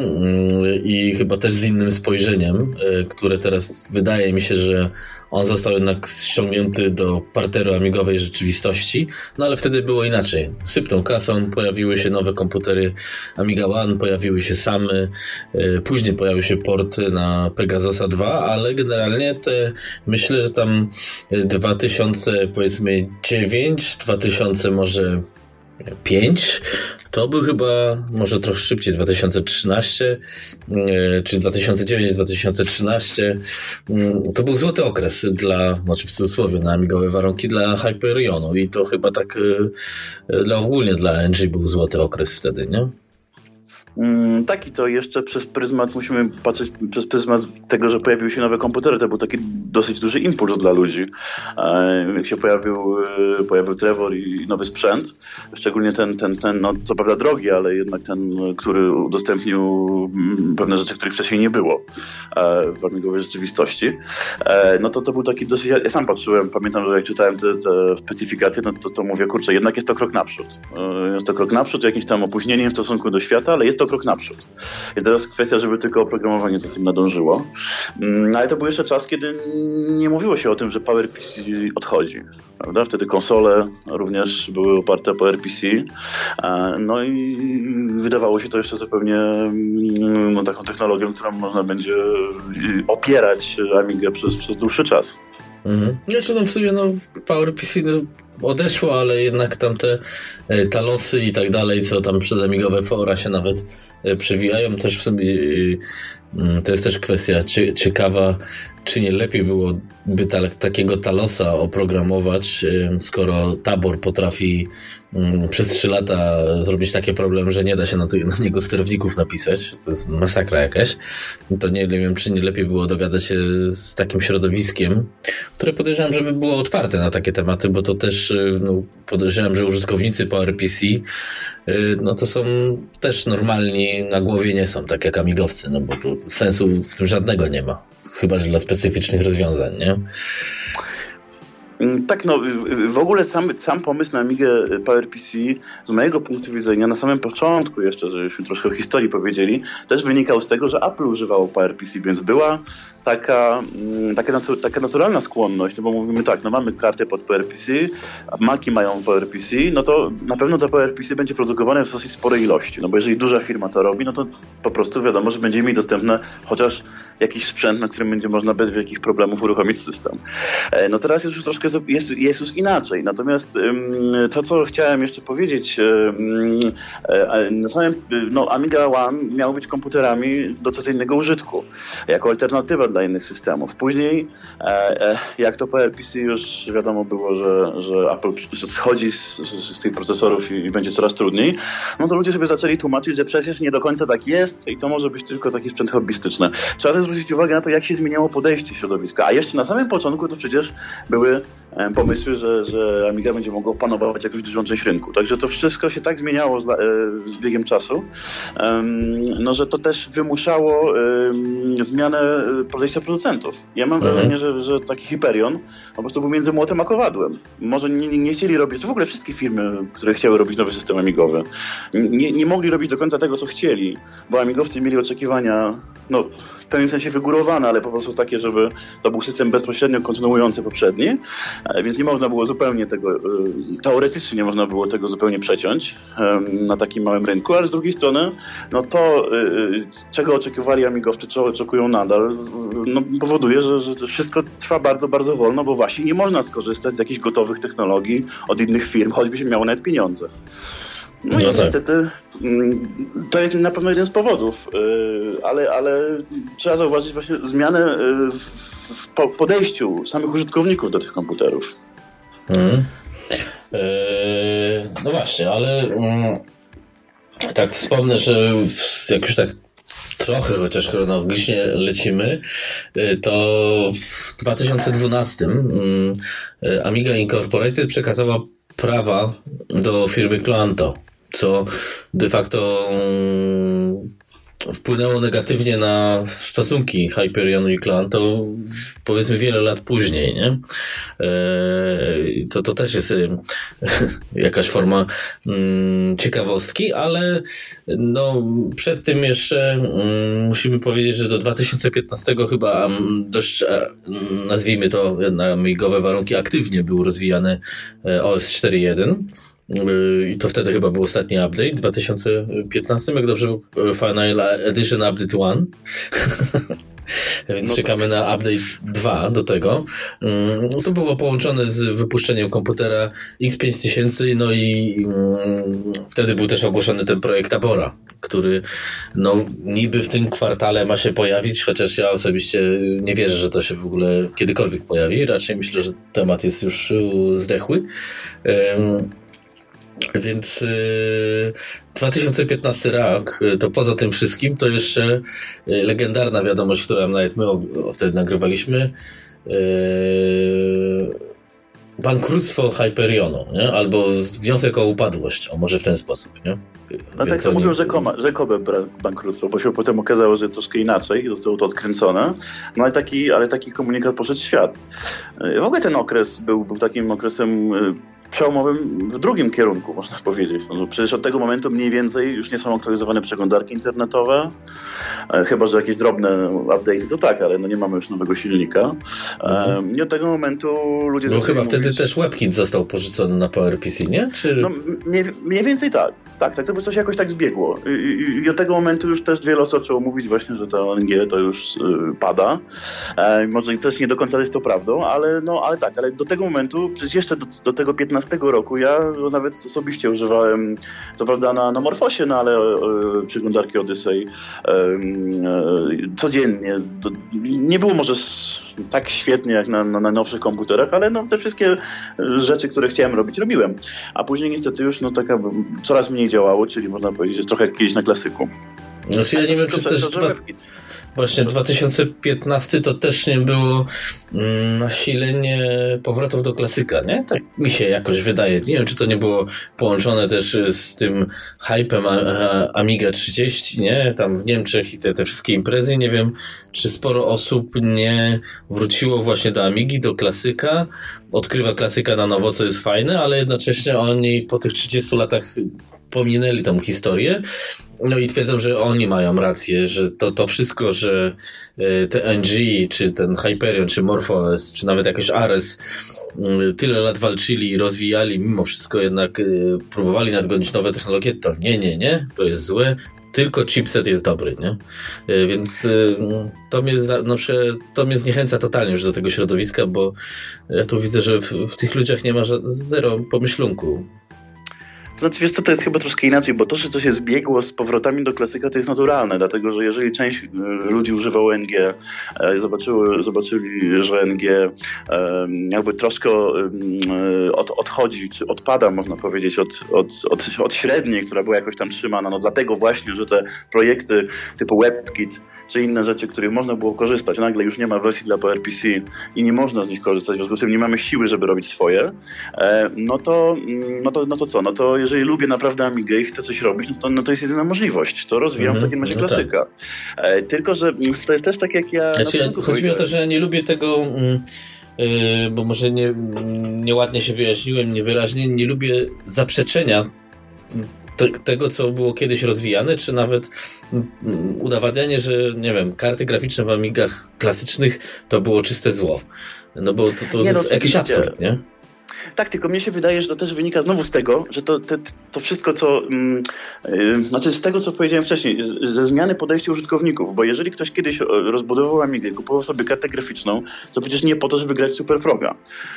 i chyba też z innym spojrzeniem, e, które teraz wydaje mi się, że on został jednak ściągnięty do parteru amigowej rzeczywistości, no ale wtedy było inaczej. Sypnął kasą, pojawiły się nowe komputery Amiga One, pojawiły się same, e, później pojawiły się porty na Pegasusa 2, ale generalnie te, myślę, że tam 2000 powiedzmy 9, 2000 może 5. To był chyba może trochę szybciej, 2013, e, czy 2009-2013. Mm, to był złoty okres dla, znaczy w cudzysłowie, na amigowe warunki dla Hyperionu i to chyba tak e, e, dla ogólnie dla NG był złoty okres wtedy, nie? Mm, taki to jeszcze przez pryzmat, musimy patrzeć przez pryzmat tego, że pojawiły się nowe komputery. To był taki dosyć duży impuls dla ludzi. Jak się pojawił, e, pojawił Trevor i nowy sprzęt, szczególnie ten, ten, ten no, co prawda drogi, ale jednak ten, który udostępnił mm, pewne rzeczy, których wcześniej nie było e, w amigowej rzeczywistości, e, no to to był taki dosyć, ja sam patrzyłem, pamiętam, że jak czytałem te, te specyfikacje, no to, to mówię, kurczę, jednak jest to krok naprzód. Jest to krok naprzód, jakimś tam opóźnieniem w stosunku do świata, ale jest to krok naprzód. I teraz kwestia, żeby tylko oprogramowanie za tym nadążyło. Mm, ale to był jeszcze czas, kiedy nie mówiło się o tym, że PowerPC odchodzi. Prawda? Wtedy konsole również były oparte o PowerPC. No i wydawało się to jeszcze zupełnie mm, no, taką technologią, którą można będzie opierać Amigę przez, przez dłuższy czas. Mhm. Jeszcze no w sumie no, PowerPC no, odeszło, ale jednak tam te e, talosy i tak dalej, co tam przez amigowe fora się nawet e, przewijają, też w sumie e, to jest też kwestia ciekawa, czy nie lepiej byłoby ta, takiego talosa oprogramować, skoro tabor potrafi przez 3 lata zrobić taki problem, że nie da się na, to, na, niego sterowników napisać, to jest masakra jakaś, to nie wiem, czy nie lepiej było dogadać się z takim środowiskiem, które podejrzewam, żeby było otwarte na takie tematy, bo to też y, no, podejrzewam, że użytkownicy PowerPC y, no to są też normalni, na głowie nie są, tak jak amigowcy, no bo to sensu w tym żadnego nie ma, chyba, że dla specyficznych rozwiązań, nie? Mm, tak, no w ogóle sam, sam pomysł na Amigę PowerPC z mojego punktu widzenia na samym początku jeszcze, żebyśmy troszkę o historii powiedzieli, też wynikał z tego, że Apple używało PowerPC, więc była taka, mm, taka, natu, taka naturalna skłonność, no bo mówimy tak, no mamy kartę pod PowerPC, Maci mają PowerPC, no to na pewno to PowerPC będzie produkowane w dosyć sporej ilości, no bo jeżeli duża firma to robi, no to po prostu wiadomo, że będzie mieć dostępne chociaż jakiś sprzęt, na którym będzie można bez wielkich problemów uruchomić system. E, no teraz jest już troszkę jest, jest, już inaczej. Natomiast to, co chciałem jeszcze powiedzieć, e, na samym, no, Amiga One miał być komputerami do codziennego użytku, jako alternatywa dla innych systemów. Później, e, jak to PowerPC już wiadomo było, że, że Apple schodzi z, z, z tych procesorów i, i będzie coraz trudniej, no to ludzie sobie zaczęli tłumaczyć, że przecież nie do końca tak jest i to może być tylko taki sprzęt hobbystyczny. Trzeba też zwrócić uwagę na to, jak się zmieniało podejście środowiska. A jeszcze na samym początku to przecież były e, pomysły, że, że Amiga będzie mogła opanować jakąś dużą część rynku. Także to wszystko się tak zmieniało z, e, z biegiem czasu, no, że to też wymuszało zmianę e, podejścia producentów. Ja mam mhm. wrażenie, że, że taki Hyperion po prostu był między młotem a kowadłem. Może nie, nie chcieli robić, w ogóle wszystkie firmy, które chciały robić nowy system amigowy, nie, nie mogli robić do końca tego, co chcieli, bo amigowcy mieli oczekiwania, no w pewnym sensie wygórowane, ale po prostu takie, żeby to był system bezpośrednio kontynuujący poprzedni, e, więc nie można było zupełnie tego, e, teoretycznie nie można było tego zupełnie przeciąć na takim małym rynku, ale z drugiej strony, no to, e, czego oczekiwali amigowcy, czego oczekują nadal, no, powoduje, że, że wszystko trwa bardzo, bardzo wolno, bo właśnie nie można skorzystać z jakichś gotowych technologii od innych firm, choćby się miało nawet pieniądze. No, no i tak. niestety mm, to jest na pewno jeden z powodów, y, ale, ale trzeba zauważyć właśnie zmianę y, w podejściu samych użytkowników do tych komputerów. Mm. no właśnie, ale mm, tak wspomnę, że jak już tak trochę chociaż chronologicznie lecimy, y, to w 2012 Amiga Incorporated przekazała prawa do firmy Clanto co de facto wpłynęło negatywnie na stosunki Hyperionu i to powiedzmy wiele lat później, nie? E, to, to też jest e, jakaś forma mm, ciekawostki, ale no, przed tym jeszcze mm, musimy powiedzieć, że do 2015 chyba dość, e, nazwijmy to na migowe warunki, aktywnie był rozwijany OS 4.1 i to wtedy chyba był ostatni update, w 2015, jak dobrze był e, Final Edition Update 1. Więc no czekamy na update 2 do tego. No to było połączone z wypuszczeniem komputera X5000, no i mm, wtedy był też ogłoszony ten projekt Abora, który no niby w tym kwartale ma się pojawić, chociaż ja osobiście nie wierzę, że to się w ogóle kiedykolwiek pojawi. Raczej myślę, że temat jest już e, zdechły. Więc yy, 2015 rok, y, to poza tym wszystkim, to jeszcze y, legendarna wiadomość, którą nawet my wtedy nagrywaliśmy. Yy, bankructwo Hyperionu, nie? albo wniosek o upadłość, o może w ten sposób. Nie? No tak to mówią rzekoma, rzekome bankructwo, bo się potem okazało, że troszkę inaczej, zostało to odkręcone, no ale taki, ale taki komunikat poszedł w świat. Y, w ogóle ten okres był, był takim okresem przełomowym w drugim kierunku, można powiedzieć. No, przecież od tego momentu mniej więcej już nie są aktualizowane przeglądarki internetowe, e, chyba, że jakieś drobne update to tak, ale no nie mamy już nowego silnika. Mhm. I od tego momentu ludzie... No chyba mówić... wtedy też WebKit został porzucony na PowerPC, nie? Czy... No, mniej, mniej więcej tak. Tak, tak, to by coś jakoś tak zbiegło. I, i, od tego momentu już też wiele osób zaczęło mówić właśnie, że to ONG to już y, pada. E, może też nie do końca jest to prawdą, ale, no, ale tak, ale do tego momentu, przecież jeszcze do, do tego 15 roku ja nawet osobiście używałem, co prawda na, na Morfosie, no ale e, przeglądarki Odyssey e, e, codziennie. Do, nie było może tak świetnie jak na, na, na nowszych komputerach, ale no, te wszystkie rzeczy, które chciałem robić, robiłem. A później niestety już no, taka coraz mniej działało, czyli można powiedzieć trochę jak kiedyś na klasyku. Znaczy ja nie wiem, czy też... Właśnie 2015 to też nie było mm, nasilenie powrotów do klasyka, nie? Tak mi się jakoś wydaje. Nie wiem, czy to nie było połączone też z tym hypem Amiga 30, nie? Tam w Niemczech i te, te wszystkie imprezy. Nie wiem, czy sporo osób nie wróciło właśnie do Amigi, do klasyka, odkrywa klasyka na nowo, co jest fajne, ale jednocześnie oni po tych 30 latach pominęli tą historię no i twierdzą, że oni mają rację, że to, to wszystko, że e, te NG, czy ten Hyperion, czy MorphOS, czy nawet jakiś Ares e, tyle lat walczyli i rozwijali, mimo wszystko jednak e, próbowali nadgonić nowe technologie, to nie, nie, nie, to jest złe. tylko chipset jest dobry, nie? E, więc to mnie, no, to mnie zniechęca totalnie już do tego środowiska, bo ja tu widzę, że w, w tych ludziach nie ma zero pomyślunku. Znaczy, wiesz co, to jest chyba troszkę inaczej, bo to, że to się zbiegło z powrotami do klasyka, to jest naturalne, dlatego że jeżeli część e, ludzi używa ONG, e, zobaczyły, zobaczyli, że NG jakby troszkę od, odchodzi, czy odpada, można powiedzieć, od, od, od, od średniej, która była jakoś tam trzymana, no dlatego właśnie, że te projekty typu WebKit, czy inne rzeczy, których można było korzystać, nagle już nie ma wersji dla PRPC i nie można z nich korzystać, w związku z tym nie mamy siły, żeby robić swoje, e, no to, mm, no to, no to co, no to jeżeli lubię naprawdę Amigę i chcę coś robić, no to, no to jest jedyna możliwość. To rozwijam mm -hmm. w takim razie no klasyka. Tak. Tylko, że to jest też tak jak ja... Znaczy, chodzi mi o to, że ja nie lubię tego... Mm, yy, bo może nie, nieładnie się wyjaśniłem, niewyraźnie, nie lubię zaprzeczenia te, tego, co było kiedyś rozwijane, czy nawet mm, udowadnianie, że nie wiem, karty graficzne w Amigach klasycznych to było czyste zło. No bo to, to nie, no, jest jakiś absurd, nie? Tak, tylko mnie się wydaje, że to też wynika znowu z tego, że to, te, to wszystko, co. Yy, znaczy, z tego, co powiedziałem wcześniej, ze zmiany podejścia użytkowników, bo jeżeli ktoś kiedyś rozbudował Amigę, kupował sobie kartę graficzną, to przecież nie po to, żeby grać Super Froga,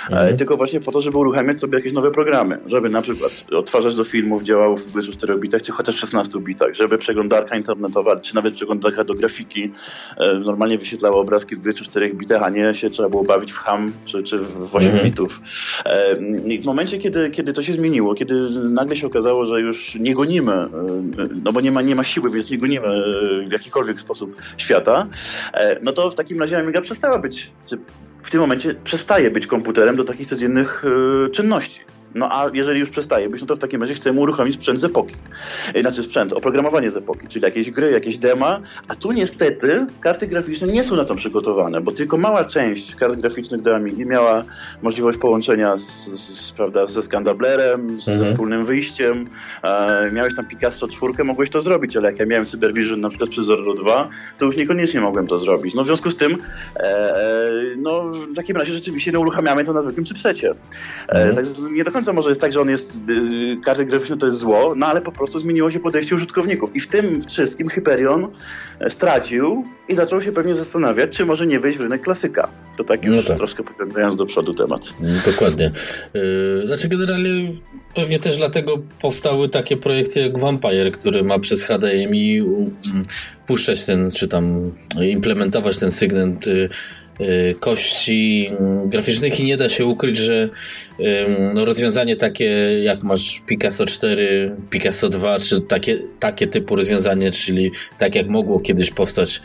e, mhm. tylko właśnie po to, żeby uruchamiać sobie jakieś nowe programy, żeby na przykład odtwarzacz do filmów działał w 24 bitach, czy chociaż 16 bitach, żeby przeglądarka internetowa, czy nawet przeglądarka do grafiki normalnie wyświetlała obrazki w 24 bitach, a nie się trzeba było bawić w ham czy, czy w 8 mhm. bitów. W momencie, kiedy, kiedy to się zmieniło, kiedy nagle się okazało, że już nie gonimy, no bo nie ma, nie ma siły, więc nie gonimy e, w jakikolwiek sposób świata, e, no to w takim razie Amiga przestała być, w tym momencie przestaje być komputerem do takich codziennych czynności. No a jeżeli już przestaje być, no to w takim razie chcemy uruchomić sprzęt z epoki. E, znaczy sprzęt, oprogramowanie z epoki, czyli jakieś gry, jakieś dema, a tu niestety karty graficzne nie są na to przygotowane, bo tylko mała część kart graficznych do Amigi miała możliwość połączenia z, z, prawda, ze Scandablerem, z, mhm. ze wspólnym wyjściem. E, miałeś tam Picasso 4, mogłeś to zrobić, ale jak ja miałem Cybervision na przykład przy Zero 2, to już niekoniecznie mogłem to zrobić. No w związku z tym, e, no w takim razie rzeczywiście no, uruchamiamy to na zwykłym chipsecie. E, mhm. tak, nie do końca końca może jest tak, że on jest, yy, karty graficzne to jest zło, no ale po prostu zmieniło się podejście użytkowników. I w tym wszystkim Hyperion e, stracił i zaczął się pewnie zastanawiać, czy może nie wejść w rynek klasyka. To tak już no tak. troszkę pociągając do przodu temat. Mm, dokładnie. Yy, znaczy generalnie pewnie też dlatego powstały takie projekty jak Vampire, który ma przez HDMI um, puszczać ten, czy tam implementować ten sygnał y, Y, kości graficznych i nie da się ukryć, że no, rozwiązanie takie jak masz Picasso 4, Picasso 2, czy takie, takie typu rozwiązanie, czyli tak jak mogło kiedyś powstać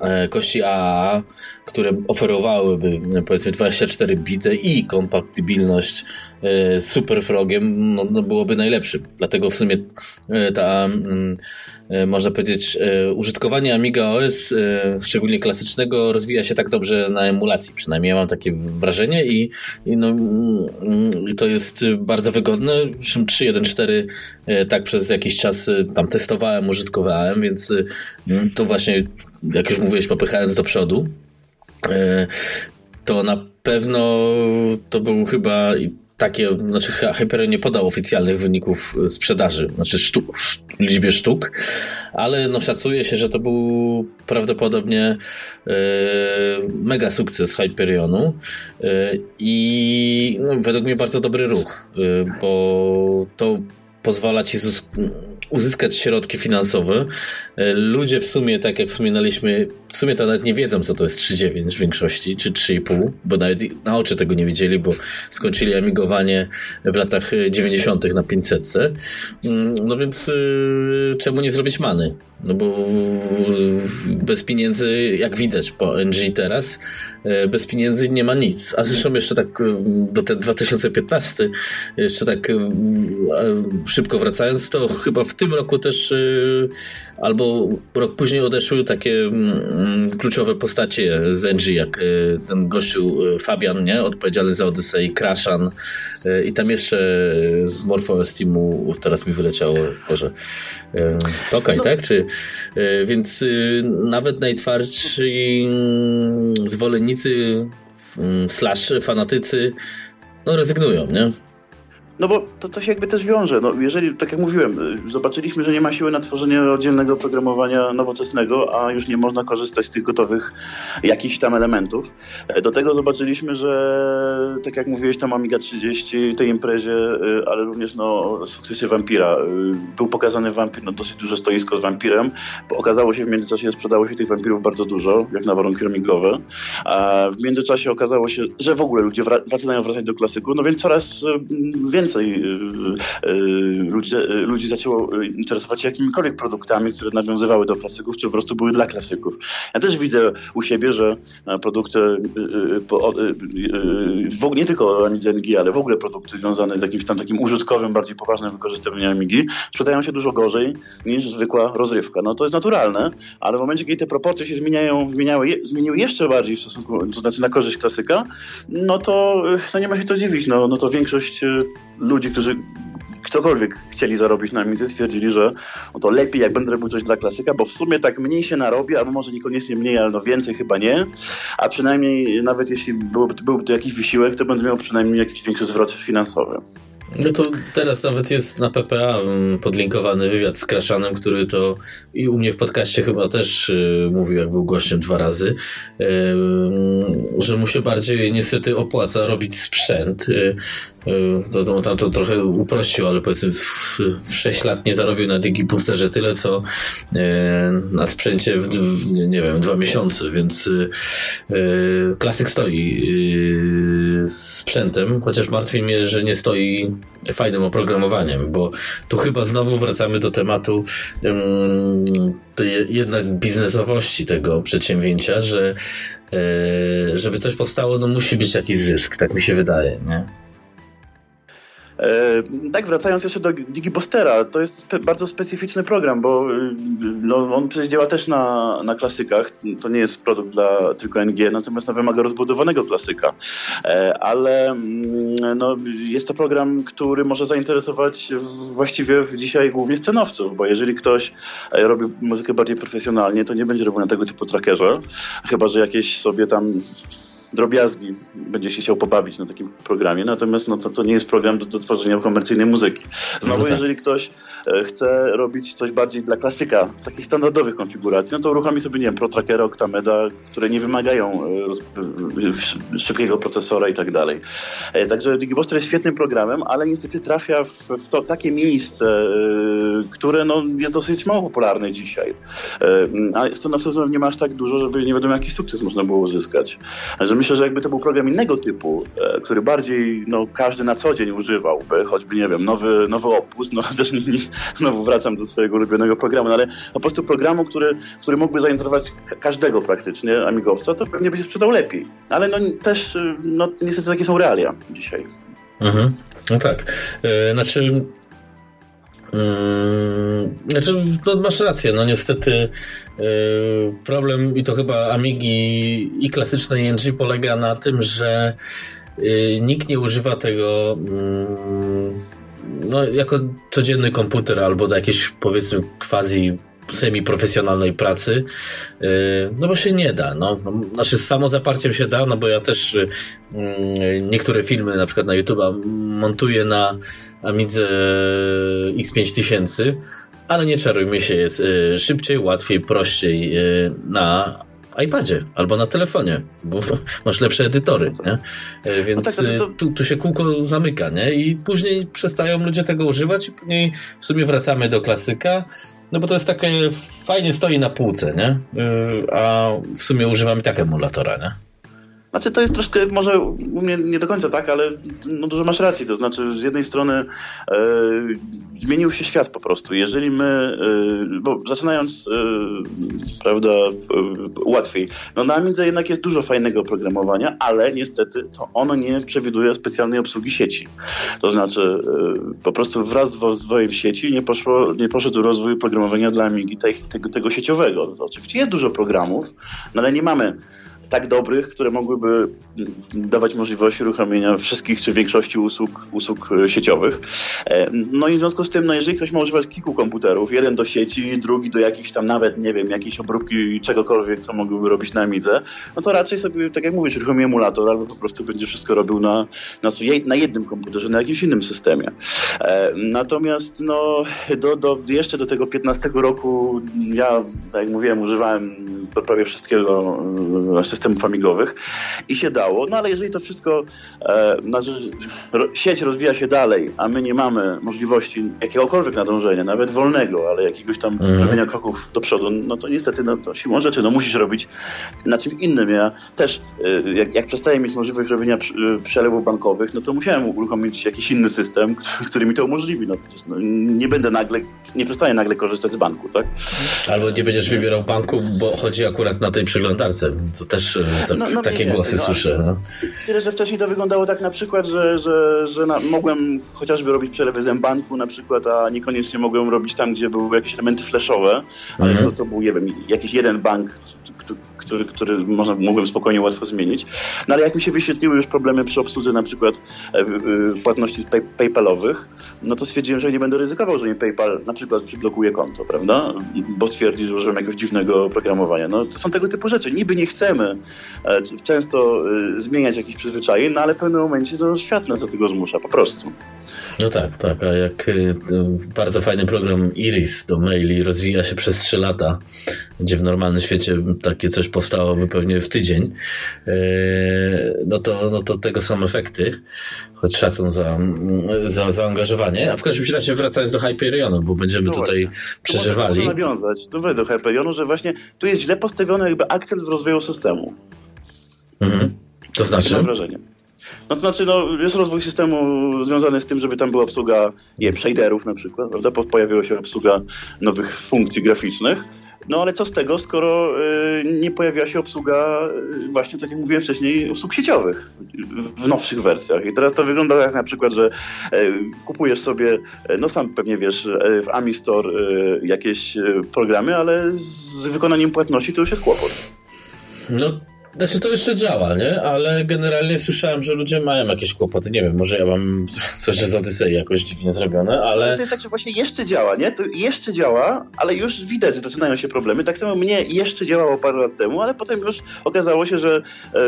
e, kości AAA, które oferowałyby powiedzmy 24 bity i kompatybilność z Super Frogiem, no, no byłoby najlepszym. Dlatego w sumie e, ta E, można powiedzieć, e, użytkowanie Amiga OS, e, szczególnie klasycznego, rozwija się tak dobrze na emulacji. Przynajmniej ja mam takie wrażenie i, i no, mm, to jest bardzo wygodne. 3.1.4 tak przez jakiś czas tam testowałem, użytkowałem, więc to właśnie, jak już mówiłeś, popychając do przodu, to na pewno to był chyba takie, znaczy Hyperion nie podał oficjalnych wyników e, sprzedaży, znaczy sztu, liczbie sztuk, ale no szacuje się, że to był prawdopodobnie e, mega sukces Hyperionu e, i no, według mnie bardzo dobry ruch, e, bo to pozwala ci uzyskać środki finansowe. E, ludzie w sumie, tak jak wspominaliśmy, w sumie to nawet nie wiedzą, co to jest 3,9 w większości, czy 3,5, bo nawet na oczy tego nie wiedzieli, bo skończyli emigowanie w latach 90. na 500. Mm, no więc y, czemu nie zrobić many? No bo bez pieniędzy, jak widać po NG teraz, e, bez pieniędzy nie ma nic. A zresztą jeszcze tak e, do ten 2015, jeszcze tak e, szybko wracając, to chyba w tym roku też albo rok później odeszły takie mm, kluczowe postacie z NG, jak ten gościu Fabian, nie? Odpowiedzialny za Odyssey, Krashan i tam jeszcze z Morpho Steamu, teraz mi wyleciało, Boże, Tokaj, no. tak? Czy E, więc nawet najtwardsi mm, zwolennicy mm, slash fanatycy no rezygnują, nie? No bo to, to się jakby też wiąże. No, jeżeli, tak jak mówiłem, zobaczyliśmy, że nie ma siły na tworzenie oddzielnego oprogramowania nowoczesnego, a już nie można korzystać z tych gotowych jakichś tam elementów. Do tego zobaczyliśmy, że tak jak mówiłeś, tam Amiga 30, tej imprezie, ale również no, sukcesy Vampira. Był pokazany Vampir, no dosyć duże stoisko z Vampirem. Okazało się w międzyczasie, sprzedało się tych Vampirów bardzo dużo, jak na warunki roamingowe. A w międzyczasie okazało się, że w ogóle ludzie wra zaczynają wracać do klasyku, no więc coraz więcej ludzi, ludzi zaczęło interesować się jakimikolwiek produktami, które nawiązywały do klasyków, czy po prostu były dla klasyków. Ja też widzę u siebie, że produkty nie tylko Amidze NG, ale w ogóle produkty związane z jakimś tam takim użytkowym, bardziej poważnym wykorzystywaniem Amigi sprzedają się dużo gorzej niż zwykła rozrywka. No to jest naturalne, ale w momencie, kiedy te proporcje się zmieniają, zmieniały, zmieniły jeszcze bardziej w stosunku, to znaczy na korzyść klasyka, no to no nie ma się co dziwić. No, no to większość ludzi, którzy ktokolwiek chcieli zarobić na mizy, stwierdzili, że no to lepiej jak będę robił coś dla klasyka, bo w sumie tak mniej się narobi, albo może niekoniecznie mniej, ale no więcej chyba nie, a przynajmniej nawet jeśli byłby, byłby to jakiś wysiłek, to będę miał przynajmniej jakiś większy zwrot finansowy. No to teraz nawet jest na PPA mm, podlinkowany wywiad z Kraszanem, który to i u mnie w podcaście chyba też y, mówił, jak był gościem dwa razy, y, że mu się bardziej niestety opłaca robić sprzęt. Y to, to, tam to trochę uprościł, ale powiedzmy w, w 6 lat nie zarobił na DigiBoosterze tyle, co y, na sprzęcie w, w, nie wiem, dwa miesiące, więc y, klasyk stoi sprzętem, chociaż martwi mnie, że nie stoi fajnym oprogramowaniem, bo tu chyba znowu wracamy do tematu jednak biznesowości tego przedsięwzięcia, że e, żeby coś powstało, no musi być jakiś zysk, tak mi się wydaje, nie? E, tak, wracając jeszcze do Digibostera, to jest bardzo specyficzny program, bo y, no, on przecież działa też na, na klasykach. To nie jest produkt dla tylko NG, natomiast no, wymaga rozbudowanego klasyka. E, ale mm, no, jest to program, który może zainteresować właściwie dzisiaj głównie scenowców, bo jeżeli ktoś e, robi muzykę bardziej profesjonalnie, to nie będzie robił na tego typu trackerze, chyba że jakieś sobie tam drobiazgi będzie się chciał pobawić na takim programie, natomiast no, to, to nie jest program do, do tworzenia komercyjnej muzyki. Znowu, no tak. jeżeli ktoś e, chce robić coś bardziej dla klasyka, takich standardowych konfiguracji, no to uruchomi sobie, nie wiem, ProTrackera, Octameda, które nie wymagają e, szybkiego procesora i tak dalej. E, także DigiBoster jest świetnym programem, ale niestety trafia w, w to takie miejsce, które no, jest dosyć mało popularne dzisiaj. A scenowców nie ma aż tak dużo, żeby nie wiadomo jaki sukces można było uzyskać. Że myślę, że jakby to był program innego typu, e, który bardziej no, każdy na co dzień używałby, choćby, nie wiem, nowy, nowy opus, no też nie, nie, znowu wracam do swojego ulubionego programu, no, ale po prostu programu, który, który mógłby zainteresować każdego praktycznie amigowca, to pewnie by się sprzedał lepiej. Ale no też, y, no niestety takie są realia dzisiaj. Mhm. No tak. Yy, znaczy, Yy, znaczy, no masz rację, no niestety yy, problem i to chyba Amigi i klasycznej ING polega na tym, że yy, nikt nie używa tego no, jako codzienny komputer albo do jakiejś powiedzmy quasi semi-profesjonalnej pracy, no bo się nie da. No. Znaczy z samozaparciem się da, no bo ja też niektóre filmy na przykład na YouTube'a montuję na Amidze X5000, ale nie czarujmy się, jest y, szybciej, łatwiej, prościej y, na iPadzie albo na telefonie, bo masz lepsze edytory, nie? Y, więc no tak, to... tu, tu, się kółko zamyka, nie? I później przestają ludzie tego używać i później w sumie wracamy do klasyka, no bo to jest takie, fajnie stoi na półce, nie? A w sumie używamy tak emulatora, nie? Znaczy to jest troszkę, może u mnie nie do końca tak, ale no dużo masz racji. To znaczy z jednej strony e, zmienił się świat po prostu. Jeżeli my, e, bo zaczynając, e, prawda, e, łatwiej. No na Amidze jednak jest dużo fajnego oprogramowania, ale niestety to ono nie przewiduje specjalnej obsługi sieci. To znaczy e, po prostu wraz z rozwojem sieci nie, poszło, nie poszedł rozwój programowania dla Amigi tego, tego sieciowego. To oczywiście jest dużo programów, no ale nie mamy tak dobrych, które mogłyby dawać możliwość uruchomienia wszystkich czy większości usług, usług sieciowych. No i w związku z tym, no jeżeli ktoś ma używać kilku komputerów, jeden do sieci, drugi do jakichś tam nawet, nie wiem, jakiejś obróbki czegokolwiek, co mogłyby robić na Amidze, no to raczej sobie, tak jak mówisz, uruchomi emulator albo po prostu będzie wszystko robił na, na, na jednym komputerze, na jakimś innym systemie. Natomiast no, do, do, jeszcze do tego 15 roku ja, tak jak mówiłem, używałem prawie wszystkiego e, systemów amigowych i się dało, no ale jeżeli to wszystko, e, sieć rozwija się dalej, a my nie mamy możliwości jakiegokolwiek nadążenia, nawet wolnego, ale jakiegoś tam mhm. zrobienia kroków do przodu, no to niestety no, to siłą rzeczy, no musisz robić na czymś innym. Ja też, e, jak, jak przestaję mieć możliwość robienia przelewów bankowych, no to musiałem uruchomić jakiś inny system, który mi to umożliwi. No, no, nie będę nagle, nie przestaję nagle korzystać z banku, tak? Albo nie będziesz wybierał banku, bo chodzi akurat na tej przeglądarce. To też e, tak, no, no, takie głosy no, słyszę. No. Tyle, że wcześniej to wyglądało tak na przykład, że, że, że na, mogłem chociażby robić przelewy z banku na przykład, a niekoniecznie mogłem robić tam, gdzie były jakieś elementy flashowe, ale mhm. to, to był nie wiem, jakiś jeden bank, który, który można, mogłem spokojnie, łatwo zmienić. No ale jak mi się wyświetliły już problemy przy obsłudze na przykład e, e, płatności pay, PayPalowych, no to stwierdziłem, że nie będę ryzykował, że mi PayPal na przykład przyblokuje konto, prawda? Bo stwierdzi, że użyłem jakiegoś dziwnego oprogramowania. No to są tego typu rzeczy. Niby nie chcemy e, często zmieniać jakichś przyzwyczajeń, no ale w pewnym momencie to świat nas do tego zmusza, po prostu. No tak, tak. A jak bardzo fajny program Iris do maili rozwija się przez 3 lata, gdzie w normalnym świecie takie coś powstałoby pewnie w tydzień, y, no to, no to tego są efekty. Choć szacun za, za zaangażowanie. A w każdym razie wracając do Hyperionu, bo będziemy no tutaj właśnie. przeżywali. Można nawiązać tu do Hyperionu, że właśnie tu jest źle postawiony jakby akcent w rozwoju systemu. Mhm. To znaczy? Mam wrażenie. No to znaczy, no, jest rozwój systemu związany z tym, żeby tam była obsługa nie shaderów na przykład, prawda? Pojawiła się obsługa nowych funkcji graficznych. No ale co z tego, skoro y, nie pojawiła się obsługa, y, właśnie tak jak mówiłem wcześniej, usług sieciowych w, nowszych wersjach. I teraz to wygląda jak na przykład, że y, kupujesz sobie, no sam pewnie wiesz, w Amistore jakieś programy, ale z wykonaniem płatności to już jest kłopot. No znaczy to jeszcze działa, nie? Ale generalnie słyszałem, że ludzie mają jakieś kłopoty. Nie wiem, może ja mam coś z Odysei jakoś dziwnie zrobione, ale... To jest tak, że właśnie jeszcze działa, nie? To jeszcze działa, ale już widać, że zaczynają się problemy. Tak samo mnie jeszcze działało parę lat temu, ale potem już okazało się, że e,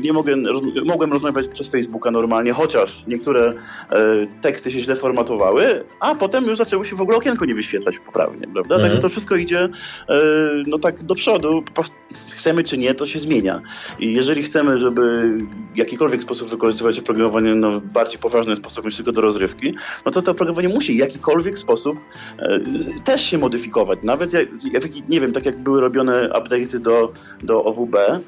nie mogę, roz, mogłem rozmawiać przez Facebooka normalnie, chociaż niektóre e, teksty się źle formatowały, a potem już zaczęło się w ogóle okienko nie wyświetlać poprawnie, prawda? Mhm. Także to wszystko idzie e, no tak do przodu. Chcemy czy nie, to się zmienia. I jeżeli chcemy, żeby w jakikolwiek sposób wykorzystywać oprogramowanie no, w bardziej poważny sposób niż tylko do rozrywki, no to to oprogramowanie musi w jakikolwiek sposób e, też się modyfikować. Nawet, jak, nie wiem, tak jak były robione update'y do, do OWB, e,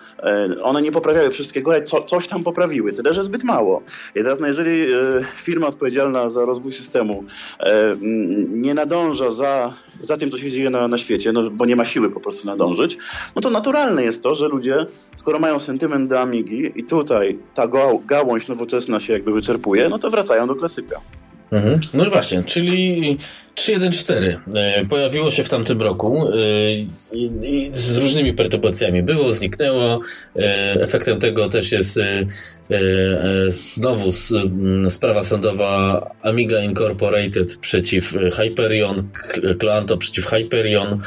one nie poprawiały wszystkiego, ale co, coś tam poprawiły, tyle, że zbyt mało. I teraz, no, jeżeli e, firma odpowiedzialna za rozwój systemu e, nie nadąża za, za tym, co się dzieje na, na świecie, no, bo nie ma siły po prostu nadążyć, no to naturalne jest to, że ludzie skoro mają sentyment do Amigi i tutaj ta gałąź nowoczesna się jakby wyczerpuje, no to wracają do klasyka. Mhm. No właśnie, czyli 3.1.4 e, pojawiło się w tamtym roku e, z różnymi perturbacjami. Było, zniknęło. E, efektem tego też jest znowu sprawa sądowa Amiga Incorporated przeciw Hyperion, Cloanto przeciw Hyperion.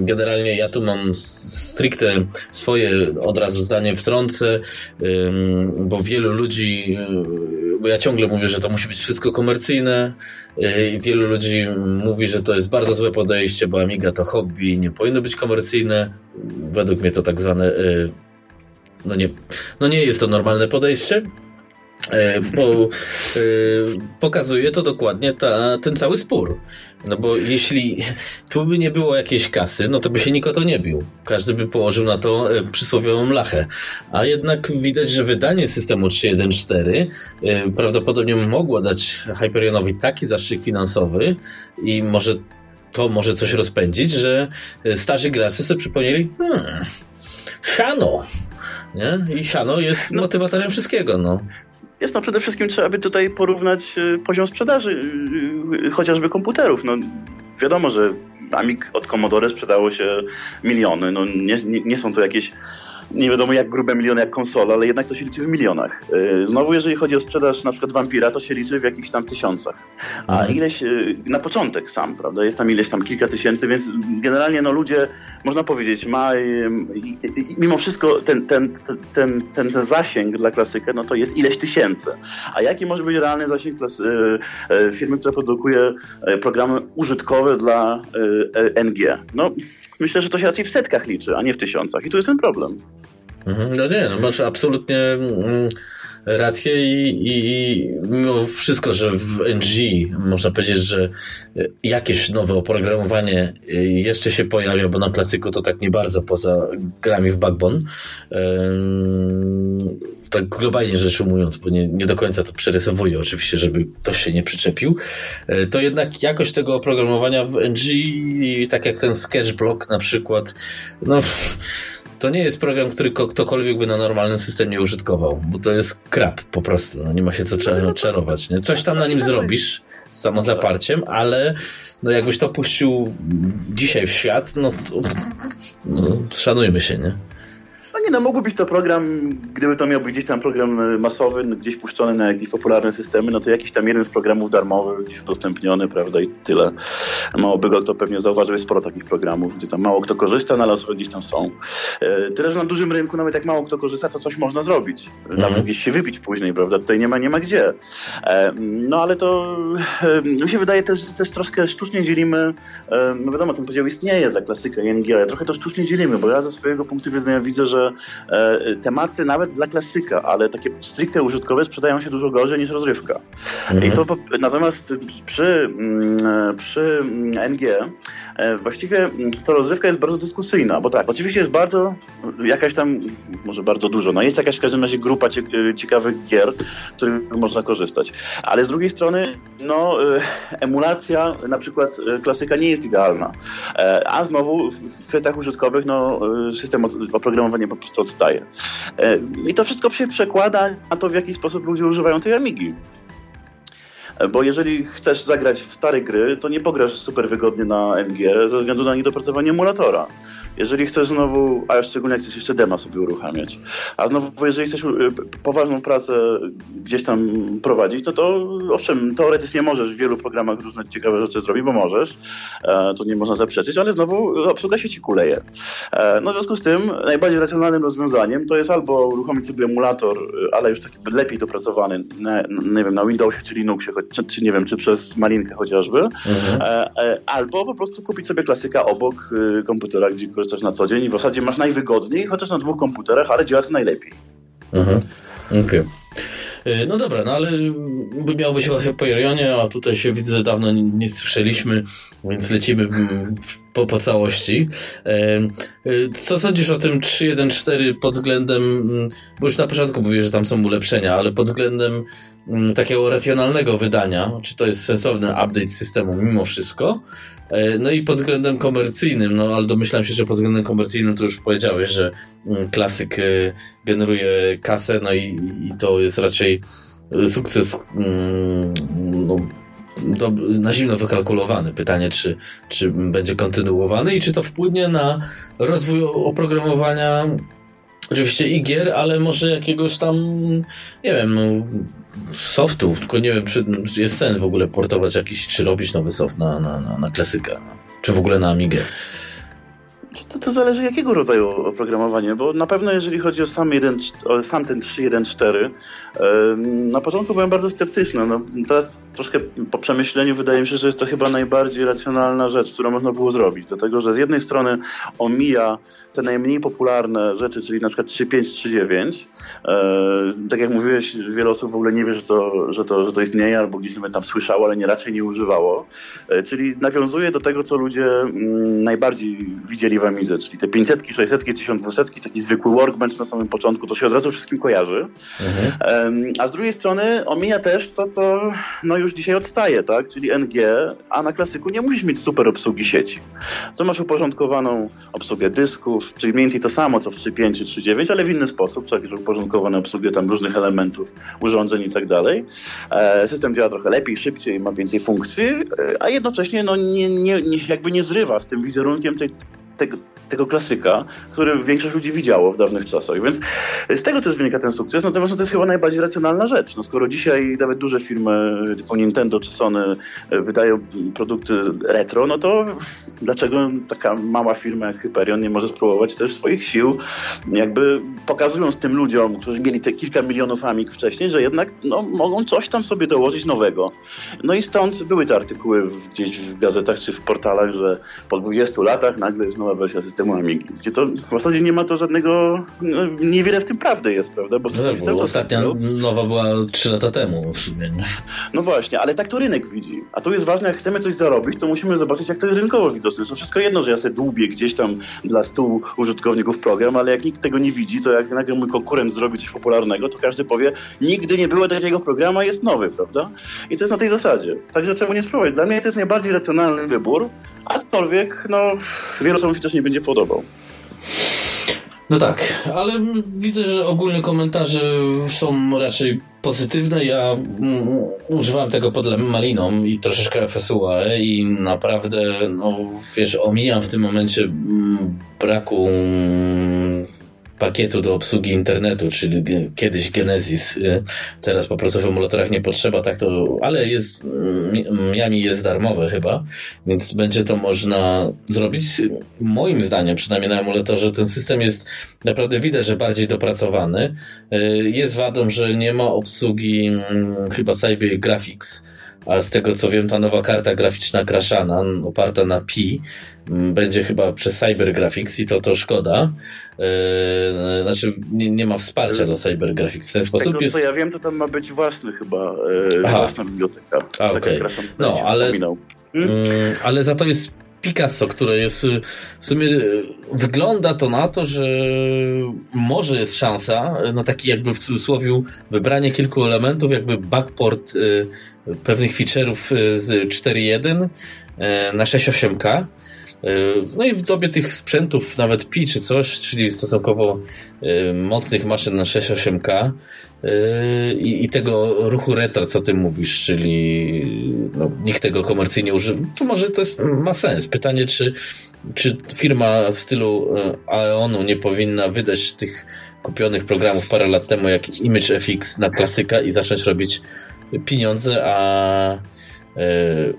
Generalnie ja tu mam stricte swoje od razu zdanie wtrącę, bo wielu ludzi, bo ja ciągle mówię, że to musi być wszystko komercyjne. Wielu ludzi mówi, że to jest bardzo złe podejście, bo Amiga to hobby, nie powinno być komercyjne. Według mnie to tak zwane, y, no nie, no nie jest to normalne podejście. E, bo y, pokazuje to dokładnie ta, ten cały spór. No bo jeśli tu by nie było jakiejś kasy, no to by się nikt o to nie bił. Każdy by położył na to e, przysłowiową lachę. A jednak widać, że wydanie systemu 3.1.4 y, prawdopodobnie mogło dać Hyperionowi taki zastrzyk finansowy i może to może coś rozpędzić, że starzy gracze sobie przypomnieli hmm, siano, nie? I siano jest no. motywatorem wszystkiego, no. Jest no przede wszystkim trzeba by tutaj porównać e, poziom sprzedaży e, chociażby komputerów. No, wiadomo, że Amig od Commodore sprzedało się miliony. No, nie, nie, nie są to jakieś nie wiadomo jak grube miliony, jak konsola, ale jednak to się liczy w milionach. E, znowu, jeżeli chodzi o sprzedaż na przykład Vampira, to się liczy w jakichś tam tysiącach. A mhm. ileś, e, na początek sam, prawda, jest tam ileś tam kilka tysięcy, więc generalnie no ludzie, można powiedzieć, ma mimo wszystko ten, ten, ten, ten, ten zasięg dla klasyka, no to jest ileś tysięcy. A jaki może być realny zasięg klasy, firmy, która produkuje programy użytkowe dla NG? No, myślę, że to się raczej w setkach liczy, a nie w tysiącach. I tu jest ten problem. Mhm, no nie, no masz absolutnie mm, rację i, i, i mimo wszystko, że w NG można powiedzieć, że jakieś nowe oprogramowanie jeszcze się pojawia, bo na klasyku to tak nie bardzo poza grami w Backbone. Tak globalnie rzecz ujmując, bo nie, nie do końca to przerysowuję oczywiście, żeby ktoś się nie przyczepił, e, to jednak jakość tego oprogramowania w NG, tak jak ten Sketchblock na przykład, no to nie jest program, który ktokolwiek by na normalnym systemie użytkował, bo to jest krap po prostu. No, nie ma się co no, czarować. Nie? Coś tam na nim zrobisz z samozaparciem, ale no jakbyś to puścił dzisiaj w świat, no to no, szanujmy się, nie? Nie, no mógłby być to program, gdyby to miał być gdzieś tam program e, masowy, gdzieś puszczony na jakieś popularne systemy, no to jakiś tam jeden z programów darmowych, gdzieś udostępniony, prawda, i tyle. Mało by go to pewnie zauważył, jest sporo takich programów, gdzie tam mało kto korzysta, no ale osoby gdzieś tam są. E, tyle, że na dużym rynku, nawet jak mało kto korzysta, to coś można zrobić. Mhm. Nawet gdzieś się wypić później, prawda, tutaj nie ma, nie ma gdzie. E, no ale to mi się wydaje też, też troszkę sztucznie dzielimy, no wiadomo, ten podział istnieje dla klasyka i NG, ale trochę to sztucznie dzielimy, bo ja ze swojego punktu widzenia widzę, że tematy nawet dla klasyka, ale takie stricte użytkowe sprzedają się dużo gorzej niż rozrywka. Mhm. I to, natomiast przy, mm, przy NG e, właściwie ta rozrywka jest bardzo dyskusyjna, bo tak, oczywiście jest bardzo jakaś tam, może bardzo dużo, no jest jakaś w każdym razie grupa ciekawych gier, których można korzystać, ale z drugiej strony no e, emulacja na przykład e, klasyka nie jest idealna, a znowu w kwestiach użytkowych no system oprogramowania prostu odstaje. E, I to wszystko się przekłada na to, w jaki sposób ludzie używają tej Amigi. E, bo jeżeli chcesz zagrać w stare gry, to nie pograsz super wygodnie na NG ze względu na niedopracowanie emulatora. Jeżeli chcesz znowu, a szczególnie jak chcesz jeszcze dema sobie uruchamiać, a znowu jeżeli chcesz y, poważną pracę gdzieś tam prowadzić, no to owszem, teoretycznie możesz w wielu programach różne ciekawe rzeczy zrobić, bo możesz, e, to nie można zaprzeczyć, ale znowu obsługa się ci kuleje. E, no w związku z tym najbardziej racjonalnym rozwiązaniem to jest albo uruchomić sobie emulator, ale już taki lepiej dopracowany, na, nie wiem, na Windowsie czy Linuxie, czy, czy nie wiem, czy przez Malinkę chociażby, mhm. E, albo po prostu kupić sobie klasyka obok komputera, gdzie korzystasz na co dzień i w zasadzie masz najwygodniej, chociaż na dwóch komputerach, ale działa to najlepiej. Mhm. Okej. Okay. No dobra, no ale miał być o Hyperionie, a tutaj się widzę, dawno nie, nie słyszeliśmy, więc lecimy po, po całości. Co sądzisz o tym 3.1.4 pod względem, bo już na początku mówię, że tam są ulepszenia, ale pod względem takiego racjonalnego wydania, czy to jest sensowny update systemu mimo wszystko, no i pod względem komercyjnym, no ale domyślam się, że pod względem komercyjnym to już powiedziałeś, że mm, klasyk e, generuje kasę, no i, i to jest raczej e, sukces mm, no, na zimno wykalkulowany. Pytanie, czy, czy będzie kontynuowany i czy to wpłynie na rozwój oprogramowania oczywiście i gier, ale może jakiegoś tam, nie wiem, no, softu, tylko nie wiem, czy jest sens w ogóle portować jakiś, czy robić nowy soft na, na, na, na klasyka, czy w ogóle na Amigę. To, to zależy jakiego rodzaju oprogramowanie, bo na pewno jeżeli chodzi o sam, jeden, o sam ten 3.1.4, na początku byłem bardzo sceptyczny. No, teraz troszkę po przemyśleniu wydaje mi się, że jest to chyba najbardziej racjonalna rzecz, którą można było zrobić. Dlatego, że z jednej strony omija te najmniej popularne rzeczy, czyli na przykład 3.5, 3.9. E, tak jak mówiłeś, wiele osób w ogóle nie wie, że to, że to, że to istnieje, albo gdzieś tam słyszało, ale nie raczej nie używało. E, czyli nawiązuje do tego, co ludzie mm, najbardziej widzieli w Amidze, czyli te 500, 600, 1200, taki zwykły workbench na samym początku, to się od razu wszystkim kojarzy. Mhm. A z drugiej strony omija też to, co no już dzisiaj odstaje, tak? czyli NG, a na klasyku nie musisz mieć super obsługi sieci. To masz uporządkowaną obsługę dysków, czyli mniej więcej to samo, co w 3.5 czy 3.9, ale w inny sposób, czyli uporządkowane obsługę tam różnych elementów, urządzeń i tak dalej. E, system działa trochę lepiej, szybciej, ma więcej funkcji, e, a jednocześnie no, nie, nie, jakby nie zrywa z tym wizerunkiem tej, tego, tego klasyka, który większość ludzi widziało w dawnych czasach. Więc z tego też wynika ten sukces. Natomiast no, to jest chyba najbardziej racjonalna rzecz. No, skoro dzisiaj nawet duże firmy typu Nintendo czy Sony wydają produkty retro, no to dlaczego taka mała firma jak Hyperion nie może spróbować też swoich sił, jakby pokazując tym ludziom, którzy mieli te kilka milionów amik wcześniej, że jednak no, mogą coś tam sobie dołożyć nowego. No i stąd były te artykuły gdzieś w gazetach czy w portalach, że po 20 latach nagle jest nowa wersja systemu Amigi. Gdzie to w zasadzie nie ma to żadnego, no, niewiele w tym prawdy jest, prawda? Bo, no, bo ostatnia nowa była 3 lata temu w sumie. No właśnie, ale tak to rynek widzi. A tu jest ważne, jak chcemy coś zarobić, to musimy zobaczyć, jak to jest rynkowo widoczne. To wszystko jedno, że ja sobie dłubię gdzieś tam dla stu użytkowników program, ale jak nikt tego nie widzi, to jak nagle mój konkurent zrobi coś popularnego, to każdy powie, nigdy nie było takiego programu, jest nowy, prawda? I to jest na tej zasadzie. Także czemu nie spróbować? Dla mnie to jest najbardziej racjonalny wybór, aczkolwiek no, wielu osobom się też nie będzie podobał. No tak, ale widzę, że ogólne komentarze są raczej pozytywne. Ja używam tego pod maliną i troszeczkę FSUA i naprawdę, no wiesz, omijam w tym momencie braku pakietu do obsługi internetu, czyli kiedyś Genesis, y, teraz po prostu w emulatorach nie potrzeba, tak to, ale jest, Miami jest darmowe chyba, więc będzie to można zrobić. Moim zdaniem, przynajmniej na emulatorze, ten system jest naprawdę widać, że bardziej dopracowany. Y, jest wadą, że nie ma obsługi chyba Cyber Graphics, a z tego co wiem, ta nowa karta graficzna Kraszana, oparta na Pi, będzie chyba przez Cyber Graphics i to to szkoda. Yy, znaczy nie, nie ma wsparcia dla Cyber Graphics w ten sposób. Tego, jest... co ja wiem, to tam ma być własny chyba, yy, własna biblioteka. A, okay. no, ale, yy, ale za to jest Picasso, które jest w sumie wygląda to na to, że może jest szansa na taki jakby w cudzysłowie wybranie kilku elementów, jakby backport y, pewnych feature'ów y, z 4.1 y, na 6.8K Yy, no i w dobie tych sprzętów, nawet Pi czy coś, czyli stosunkowo yy, mocnych maszyn na 6-8K yy, i, tego ruchu retro, co ty mówisz, czyli no, nikt tego komercyjnie używa, to może to jest, ma sens. Pytanie, czy, czy firma w stylu Aeonu nie powinna wydać tych kupionych programów parę lat temu jak Image FX na klasyka i zacząć robić pieniądze, a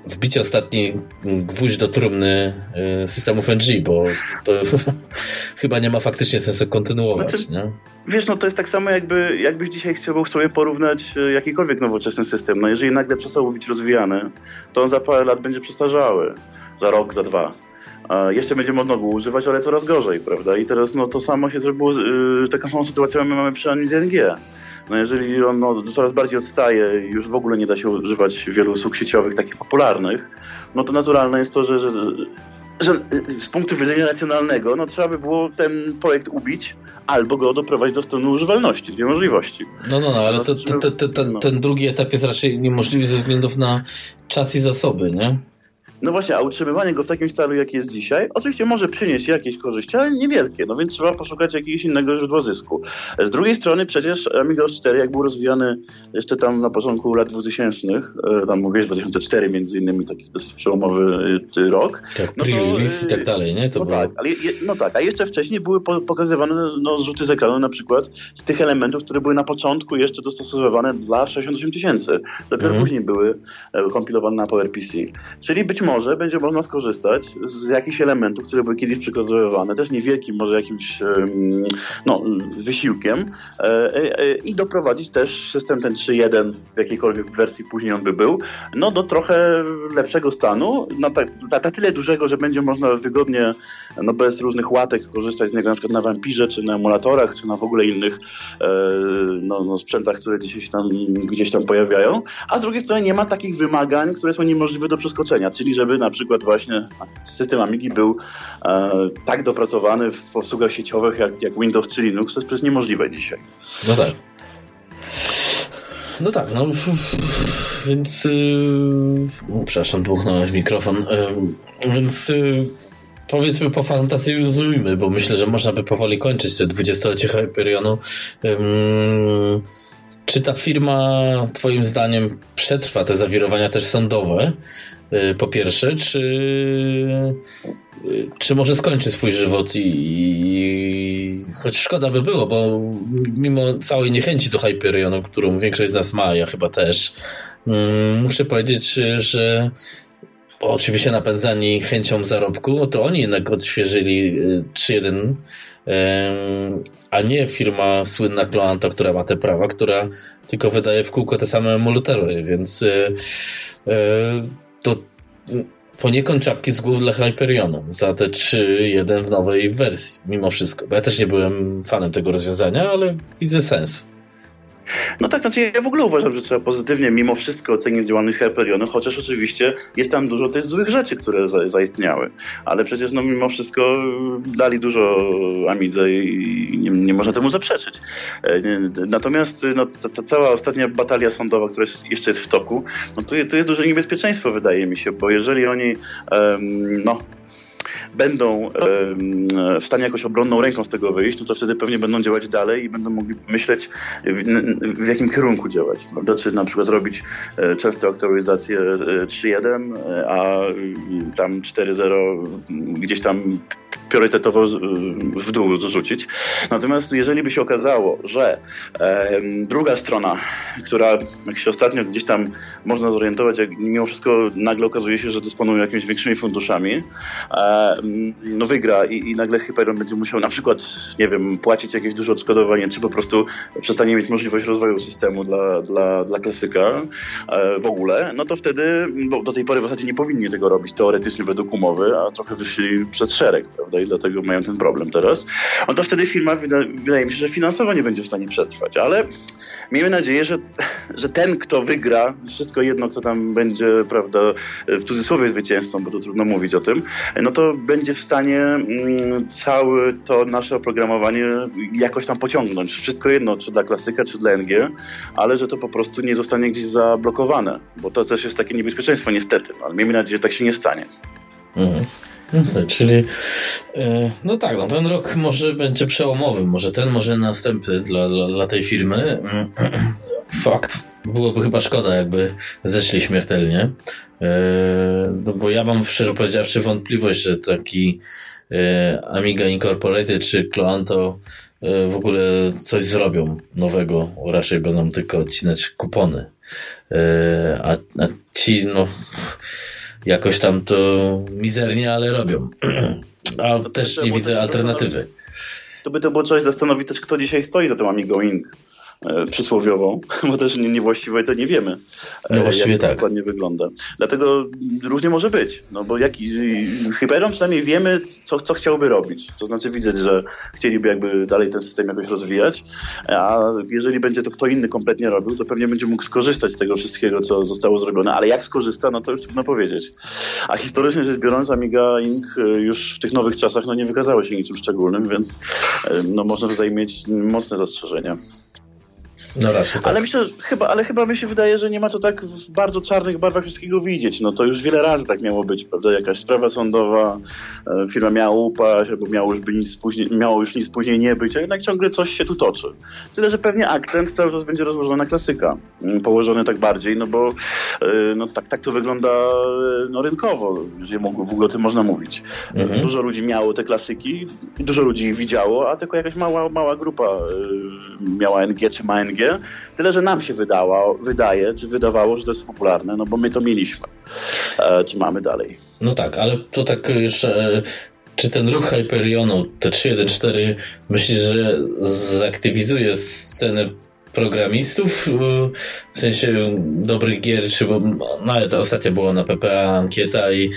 wbicie ostatni gwóźdź do trumny e, systemów NG, bo to chyba nie ma faktycznie sensu kontynuować. Znaczy, nie? Wiesz, no to jest tak samo jakby, jakbyś dzisiaj chciał sobie porównać e, jakikolwiek nowoczesny system. No jeżeli nagle przestał być rozwijany, to on za parę lat będzie przestarzały. Za rok, za dwa. Jeszcze będzie można go używać, ale coraz gorzej, prawda? I teraz no, to samo się zrobiło, yy, taką samą sytuację my mamy przy NG. No jeżeli on no, coraz bardziej odstaje i już w ogóle nie da się używać wielu usług sieciowych takich popularnych, no to naturalne jest to, że, że, że z punktu widzenia racjonalnego no, trzeba by było ten projekt ubić albo go doprowadzić do stanu używalności. Dwie możliwości. No, no, no, ale to, to, to, ten, ten drugi etap jest raczej niemożliwy ze względów na czas i zasoby, nie? No właśnie, a utrzymywanie go w takim stylu, jaki jest dzisiaj, oczywiście może przynieść jakieś korzyści, ale niewielkie, no więc trzeba poszukać jakiegoś innego źródła zysku. Z drugiej strony przecież Amiga 4, jak był rozwijany jeszcze tam na początku lat 2000, e, tam mówisz 2004 między innymi, taki dosyć przełomowy e, rok. Tak, no pre-release i tak dalej, nie? To no, było... tak, ale je, no tak, a jeszcze wcześniej były pokazywane no, zrzuty z ekranu na przykład z tych elementów, które były na początku jeszcze dostosowywane dla 68 tysięcy. Dopiero mhm. później były e, kompilowane na PowerPC. Czyli być może może będzie można skorzystać z jakichś elementów, które były kiedyś przygotowywane, też niewielkim może jakimś no, wysiłkiem e, e, e, i doprowadzić też system ten 3.1 w jakiejkolwiek wersji później on by był, no do trochę lepszego stanu, na, ta, na tyle dużego, że będzie można wygodnie, no bez różnych łatek korzystać z niego na przykład na Vampirze, czy na emulatorach, czy na w ogóle innych no, no, sprzętach, które gdzieś tam, gdzieś tam pojawiają, a z drugiej strony nie ma takich wymagań, które są niemożliwe do przeskoczenia, czyli że żeby na przykład właśnie system Amigi był e, tak dopracowany w obsługach sieciowych jak, jak Windows czy Linux, to jest przecież niemożliwe dzisiaj. No tak. No tak, no więc yy, przepraszam, dmuchnąłem w mikrofon, yy, więc yy, powiedzmy pofantazjuzujmy, bo myślę, że można by powoli kończyć te 20-lecie Hyperionu. Yy, czy ta firma, Twoim zdaniem, przetrwa te zawirowania też sądowe? Y, po pierwsze, czy czy może skończy swój żywot i, i choć szkoda by było, bo mimo całej niechęci do Hyperionu, którą większość z nas ma, ja chyba też, mm, muszę powiedzieć, że oczywiście napędzani chęcią zarobku, to oni jednak odświeżyli 3.1 a nie firma słynna Cloanto, która ma te prawa, która tylko wydaje w kółko te same emulatory, więc y, y, to poniekąd czapki z głów dla Hyperionu za te 3.1 w nowej wersji, mimo wszystko. Bo ja też nie byłem fanem tego rozwiązania, ale widzę sens. No tak, znaczy ja w ogóle uważam, że trzeba pozytywnie mimo wszystko ocenić działalność Hyperionu, chociaż oczywiście jest tam dużo tych złych rzeczy, które za, zaistniały. Ale przecież no mimo wszystko dali dużo Amidze i nie, nie można temu zaprzeczyć. E, natomiast no, ta, ta, cała ostatnia batalia sądowa, która jeszcze jest w toku, no to jest duże niebezpieczeństwo wydaje mi się, bo jeżeli oni um, no będą w stanie jakoś obronną ręką z tego wyjść, no to wtedy pewnie będą działać dalej i będą mogli myśleć, w, jakim kierunku działać. Prawda? Czy na przykład robić e, często aktualizację 3.1, e, a tam 4.0 gdzieś tam priorytetowo w dół zrzucić. Natomiast jeżeli by się okazało, że e, druga strona, która jak się ostatnio gdzieś tam można zorientować, jak mimo wszystko nagle okazuje się, że dysponują jakimiś większymi funduszami, e, no wygra i, i nagle Hyperion będzie musiał na przykład, nie wiem, płacić jakieś duże odszkodowanie, czy po prostu przestanie mieć możliwość rozwoju systemu dla, dla, dla klasyka e, w ogóle, no to wtedy, bo do tej pory w zasadzie nie powinni tego robić teoretycznie według umowy, a trochę wyszli przed szereg, prawda? i dlatego mają ten problem teraz, no to wtedy firma wyda, wydaje mi się, że finansowo nie będzie w stanie przetrwać, ale miejmy nadzieję, że, że ten, kto wygra, wszystko jedno, kto tam będzie, prawda, w cudzysłowie zwycięzcą, bo to trudno mówić o tym, no to będzie w stanie mm, całe to nasze oprogramowanie jakoś tam pociągnąć. Wszystko jedno, czy dla klasyka, czy dla NG, ale że to po prostu nie zostanie gdzieś zablokowane, bo to też jest takie niebezpieczeństwo niestety, no, ale miejmy nadzieję, że tak się nie stanie. Mhm. Mhm, czyli e, no tak, no ten rok może będzie przełomowy, może ten, może następny dla, dla, dla tej firmy. Fakt, byłoby chyba szkoda, jakby zeszli śmiertelnie. E, no bo ja mam szczerze powiedziawszy wątpliwość, że taki e, Amiga Incorporated czy Cloanto w ogóle coś zrobią nowego, raczej będą tylko odcinać kupony. A, a ci, no jakoś tam to mizernie, ale robią. A no też nie widzę alternatywy. To by to było coś zastanowić kto dzisiaj stoi za tym Amigo Inc. E, przysłowiową, bo też niewłaściwie to nie wiemy, no właściwie jak to tak. dokładnie wygląda. Dlatego różnie może być, no bo jak, Hyperion przynajmniej wiemy, co, co chciałby robić. To znaczy widzę, że chcieliby jakby dalej ten system jakoś rozwijać, a jeżeli będzie to kto inny kompletnie robił, to pewnie będzie mógł skorzystać z tego wszystkiego, co zostało zrobione, ale jak skorzysta, no to już trudno powiedzieć. A historycznie rzecz biorąc, Amiga Inc. E, już w tych nowych czasach no nie wykazało się niczym szczególnym, więc e, no można tutaj mieć mocne zastrzeżenia. No raczej tak. Ale myślę, chyba, ale chyba mi się wydaje, że nie ma to tak w bardzo czarnych barwach wszystkiego widzieć. No to już wiele razy tak miało być, prawda? Jakaś sprawa sądowa, e, firma miała upaść, albo miało już, by nic później, miało już nic później nie być, a jednak ciągle coś się tu toczy. Tyle, że pewnie akcent cały czas będzie rozłożony na klasyka. Mm, położony tak bardziej, no bo e, no tak, tak to wygląda e, no, rynkowo, jeżeli w ogóle o tym można mówić. Mhm. Dużo ludzi miało te klasyki, dużo ludzi widziało, a tylko jakaś mała, mała grupa miała NG czy ma NG Tyle, że nam się wydało, wydaje, czy wydawało, że to jest popularne, no bo my to mieliśmy. E, czy mamy dalej. No tak, ale to tak już... E, czy ten ruch Hyperionu, te 3.1.4, myślisz, że zaktywizuje scenę programistów, w sensie dobrych gier, czy bo nawet ostatnio było na PPA ankieta i e,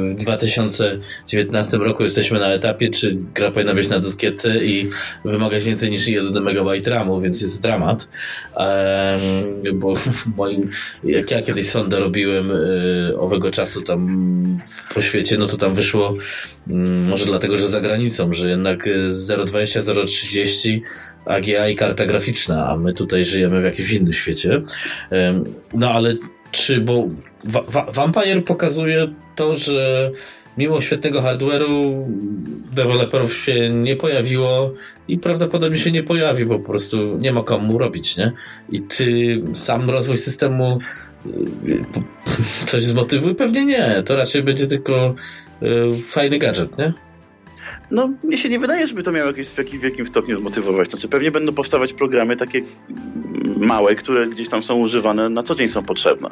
w 2019 roku jesteśmy na etapie, czy gra powinna być na dyskietę i wymagać więcej niż 1 MB RAMu, więc jest dramat. Bo w moim, jak ja kiedyś sondę robiłem e, owego czasu tam po świecie, no to tam wyszło mm, może dlatego, że za granicą, że jednak 0,20, 0,30 AGA i karta graficzna, a my tutaj żyjemy w jakimś innym świecie. No ale czy, bo Vampire pokazuje to, że mimo świetnego hardware'u deweloperów się nie pojawiło i prawdopodobnie się nie pojawi, bo po prostu nie ma komu robić, nie? I czy sam rozwój systemu y, coś zmotywuje? Pewnie nie. To raczej będzie tylko fajny gadżet, nie? No, mnie się nie wydaje, żeby to miało jakieś, w, jakim, w jakim stopniu zmotywować. Znaczy, pewnie będą powstawać programy takie małe, które gdzieś tam są używane, na co dzień są potrzebne.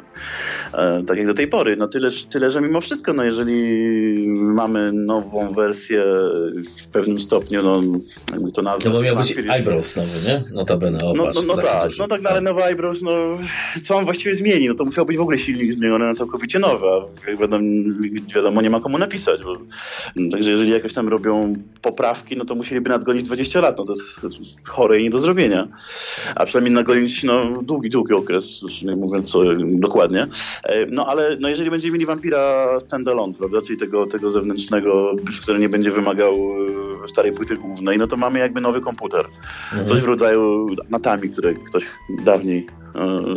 E, tak jak do tej pory. No tyle, tyle, że mimo wszystko, no jeżeli mamy nową wersję w pewnym stopniu, no jakby to nazwać. No bo miał być Eyebrows nowy, nie? Notabene. No, no, no tak, no tak, no, ale nowy Eyebrows, no co on właściwie zmieni? No to musiał być w ogóle silnik zmieniony na całkowicie nowy, a jak wiadomo, wiadomo nie ma komu napisać. Bo, także jeżeli jakoś tam robią poprawki, no to musieliby nadgonić 20 lat, no to jest chore i nie do zrobienia. A przynajmniej nadgonić no, długi, długi okres, już nie mówiąc co dokładnie. E, no ale no, jeżeli będziemy mieli Vampira standalone, prawda, czyli tego, tego zewnętrznego, który nie będzie wymagał e, starej płyty głównej, no to mamy jakby nowy komputer. Mhm. Coś w rodzaju Natami, które ktoś dawniej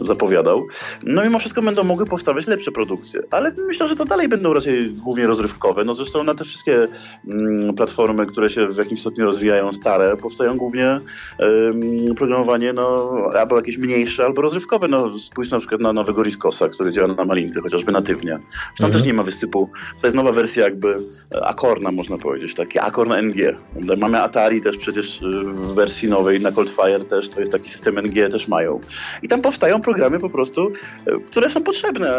zapowiadał. No mimo wszystko będą mogły powstawać lepsze produkcje, ale myślę, że to dalej będą raczej głównie rozrywkowe. No zresztą na te wszystkie mm, platformy, które się w jakimś stopniu rozwijają, stare, powstają głównie programowanie, no albo jakieś mniejsze, albo rozrywkowe. No spójrz na przykład na nowego Riscosa, który działa na Malince, chociażby natywnie. Tam mhm. też nie ma wysypu. To jest nowa wersja jakby e, Akorna, można powiedzieć, taki Akorn NG. Mamy Atari też przecież e, w wersji nowej na Coldfire też, to jest taki system NG też mają. I tam powstają programy po prostu, e, które są potrzebne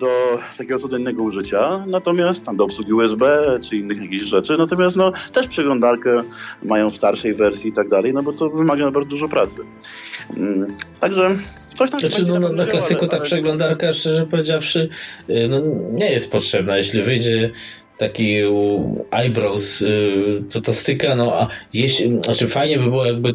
do takiego codziennego użycia, natomiast tam do obsługi USB czy innych jakichś rzeczy, natomiast no też przeglądarkę mają w starszej wersji i tak dalej, no bo to wymaga bardzo dużo pracy. Mm, także coś tam znaczy, no, na, na klasyku ta ale... przeglądarka, szczerze powiedziawszy, y, no, nie jest potrzebna. Jeśli wyjdzie taki eyebrows, y, to to styka, no a jeśli, znaczy fajnie by było jakby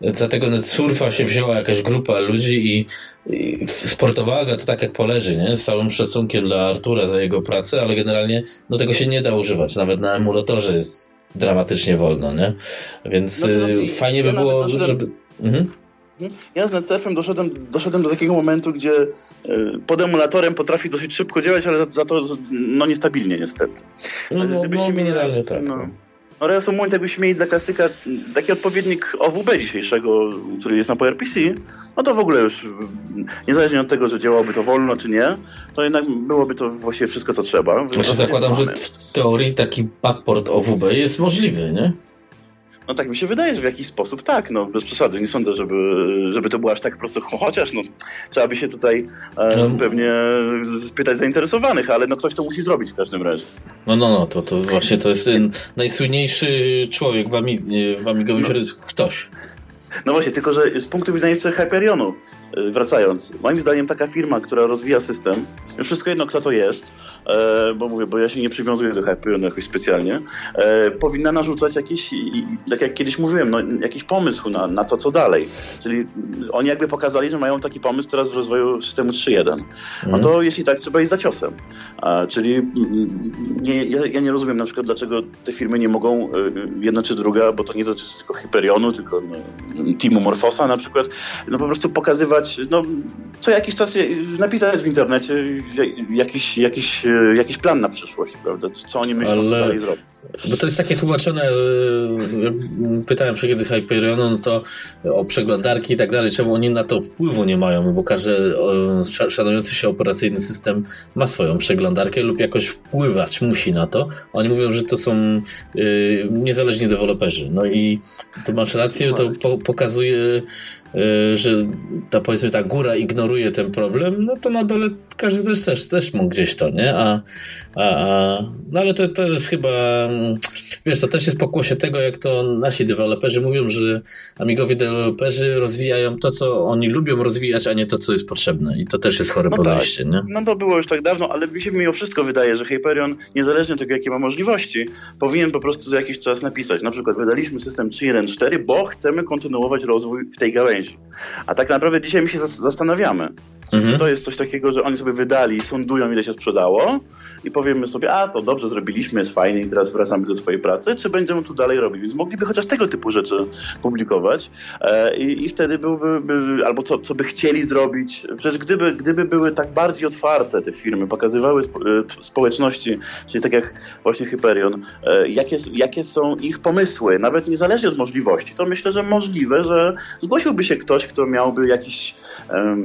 dlatego net surfa się wzięła jakaś grupa ludzi i, i sportowała go to tak jak poleży, nie? Z całym szacunkiem dla Artura za jego pracę, ale generalnie no tego się nie da używać. Nawet na emulatorze jest dramatycznie wolno, nie? Więc znaczy, no, fajnie by było, żeby... Mhm. Ja z NetSurfem doszedłem, doszedłem do takiego momentu, gdzie e, pod emulatorem potrafi dosyć szybko działać, ale za, za to no niestabilnie niestety. No, no, no mieli, tak. No. No. Reasumując, jakbyśmy mieli dla klasyka taki odpowiednik OWB dzisiejszego, który jest na PowerPC, no to w ogóle już niezależnie od tego, że działałoby to wolno czy nie, to jednak byłoby to właściwie wszystko, co trzeba. Znaczy zakładam, że w teorii taki backport OWB jest możliwy, nie? No tak mi się wydaje, że w jakiś sposób tak, no bez przesady. Nie sądzę, żeby, żeby to było aż tak prosto, chociaż no, trzeba by się tutaj e, pewnie spytać zainteresowanych, ale no ktoś to musi zrobić w każdym razie. No, no, no, to, to właśnie to jest najsłynniejszy człowiek w, Ami, w Amigowi no. ktoś. No właśnie, tylko że z punktu widzenia jeszcze Hyperionu, wracając, moim zdaniem taka firma, która rozwija system, już wszystko jedno kto to jest, e, bo mówię, bo ja się nie przywiązuję do Hyperionu jakoś specjalnie, e, powinna narzucać jakiś, tak jak kiedyś mówiłem, no, jakiś pomysł na, na to, co dalej. Czyli oni jakby pokazali, że mają taki pomysł teraz w rozwoju systemu 3.1. No mhm. to jeśli tak, trzeba iść za ciosem. czyli nie, ja, nie rozumiem na przykład, dlaczego te firmy nie mogą, jedna czy druga, bo to nie dotyczy tylko Hyperionu, tylko no, Morfosa na przykład, no po prostu pokazywać, no co jakiś czas napisać w internecie jakiś, jakiś, jakiś plan na przyszłość, prawda? Co oni myślą, Ale... co dalej zrobić. Bo to jest takie tłumaczone, e, pytałem się kiedyś Hyperionu, no to o przeglądarki i tak dalej, czemu oni na to wpływu nie mają, bo każdy szanujący się operacyjny system ma swoją przeglądarkę lub jakoś wpływać musi na to. Oni mówią, że to są y, niezależni deweloperzy. No i to masz rację, to po, pokazuje że ta powiedzmy ta góra ignoruje ten problem, no to na dole każdy też, też, też mógł gdzieś to, nie? A, a, a, no ale to, to jest chyba, wiesz, to też jest pokłosie tego, jak to nasi deweloperzy mówią, że amigowi deweloperzy rozwijają to, co oni lubią rozwijać, a nie to, co jest potrzebne. I to też jest chore no podejście, tak. nie? No to było już tak dawno, ale mi się mimo wszystko wydaje, że Hyperion, niezależnie od tego, jakie ma możliwości, powinien po prostu za jakiś czas napisać. Na przykład wydaliśmy system 3.1.4, bo chcemy kontynuować rozwój w tej gałęzi. A tak naprawdę dzisiaj my się zastanawiamy, mhm. czy to jest coś takiego, że oni sobie wydali, sądują ile się sprzedało i powiemy sobie, a to dobrze zrobiliśmy, jest fajnie i teraz wracamy do swojej pracy, czy będziemy tu dalej robić. Więc mogliby chociaż tego typu rzeczy publikować e, i, i, wtedy byłby, by, albo co, co by chcieli zrobić. Przecież gdyby, gdyby były tak bardziej otwarte te firmy, pokazywały spo, e, społeczności, czyli tak jak właśnie Hyperion, e, jakie, jakie są ich pomysły, nawet niezależnie od możliwości, to myślę, że możliwe, że zgłosiłby się ktoś, kto miałby jakiś,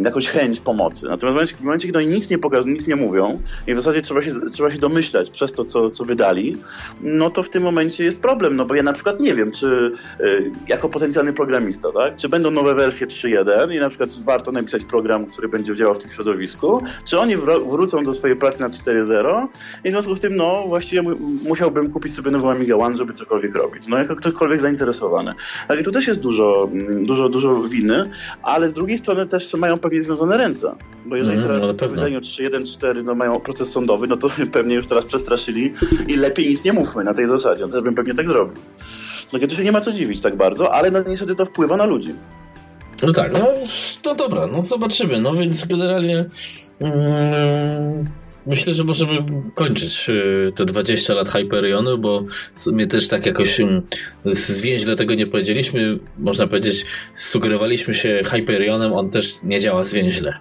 jakąś chęć pomocy. Natomiast w momencie, kiedy oni nic nie pokazują, nic nie mówią i w zasadzie trzeba się, trzeba się domyślać przez to, co, co wydali, no to w tym momencie jest problem, no bo ja na przykład nie wiem, czy y, jako potencjalny programista, tak, czy będą nowe wersje 3.1 i na przykład warto napisać program, który będzie działał w tym środowisku, czy oni wrócą do swojej pracy na 4.0 i w związku z tym, no właściwie musiałbym kupić sobie nową Amiga One, żeby cokolwiek robić. No jako ktokolwiek zainteresowany. Ale tu też jest dużo, dużo, dużo winy, ale z drugiej strony też mają pewnie związane ręce. Bo jeżeli mm, teraz po wydaniu 3.1.4 no, mają proces sądowy, no to pewnie już teraz przestraszyli i lepiej nic nie mówmy na tej zasadzie. No, też bym pewnie tak zrobił. No kiedy się nie ma co dziwić tak bardzo, ale no niestety to wpływa na ludzi. No tak, no, no dobra, no zobaczymy. No więc generalnie mm, myślę, że możemy kończyć y, te 20 lat Hyperionu, bo mnie też tak jakoś mm, zwięźle tego nie powiedzieliśmy. Można powiedzieć, sugerowaliśmy się Hyperionem, on też nie działa zwięźle.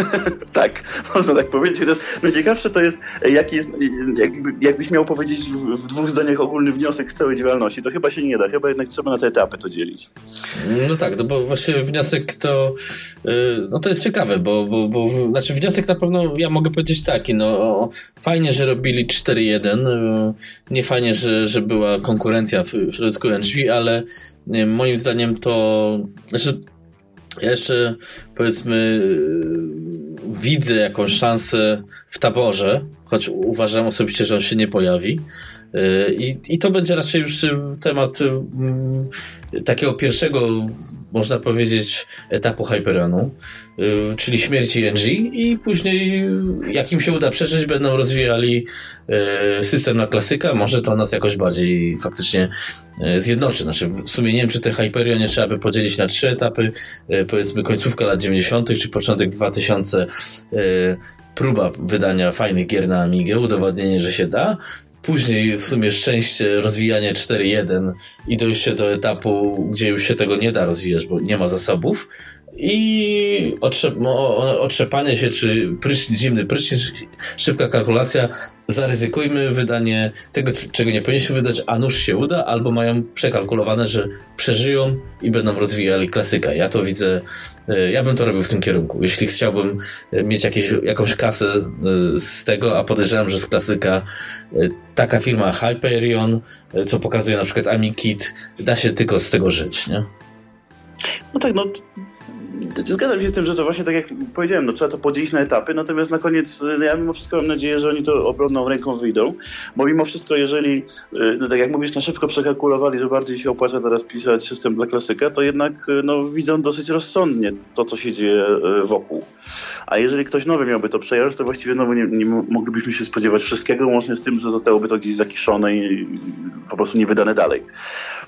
tak, można tak powiedzieć. Najciekawsze to jest, jaki jest jakby, jakbyś miał powiedzieć w, w, dwóch zdaniach ogólny wniosek z całej działalności, to chyba się nie da, chyba jednak trzeba na te etapy to dzielić. No tak, no bo właśnie wniosek to, y, no to jest ciekawe, bo, bo, bo znaczy wniosek na pewno ja mogę powiedzieć taki, no fajnie, że robili 4-1, y, nie fajnie, że, że była konkurencja w, w środowisku NG, ale y, moim zdaniem to, znaczy ja jeszcze powiedzmy widzę jakąś szansę w taborze, choć uważam osobiście, że on się nie pojawi. I, I to będzie raczej już temat mm, takiego pierwszego, można powiedzieć, etapu Hyperionu, czyli śmierci NG i później, jak im się uda przeżyć, będą rozwijali system na klasyka. Może to nas jakoś bardziej faktycznie E, zjednoczy. Znaczy, w sumie nie wiem, czy te Hyperion nie trzeba by podzielić na trzy etapy, powiedzmy końcówka lat 90., czy początek 2000, e, próba wydania fajnych gier na Amigę, udowodnienie, że się da. Później w sumie szczęście, rozwijanie 4.1 i dojście do etapu, gdzie już się tego nie da rozwijać, bo nie ma zasobów. I otrzep otrzepanie się, czy prysznic, zimny prysznic, szybka kalkulacja, zaryzykujmy wydanie tego, czego nie powinniśmy wydać, a nuż się uda, albo mają przekalkulowane, że przeżyją i będą rozwijali klasyka. Ja to widzę, e, ja bym to robił w tym kierunku. Jeśli chciałbym e, mieć jakieś, jakąś kasę e, z tego, a podejrzewam, że z klasyka taka firma Hyperion, co pokazuje na przykład AmiKit, da się tylko z tego żyć, nie? No tak, no Zgadzam się z tym, że to właśnie tak jak powiedziałem, no, trzeba to podzielić na etapy, natomiast na koniec no, ja mimo wszystko mam nadzieję, że oni to obronną ręką wyjdą, bo mimo wszystko jeżeli, y, no, tak jak mówisz, na szybko przekalkulowali, że bardziej się opłaca teraz pisać system dla klasyka, to jednak y, no, widzą dosyć rozsądnie to, co się dzieje y, wokół. A jeżeli ktoś nowy miałby to przejąć, to właściwie no, nie, nie moglibyśmy się spodziewać wszystkiego, łącznie z tym, że zostałoby to gdzieś zakiszone i po prostu nie wydane dalej.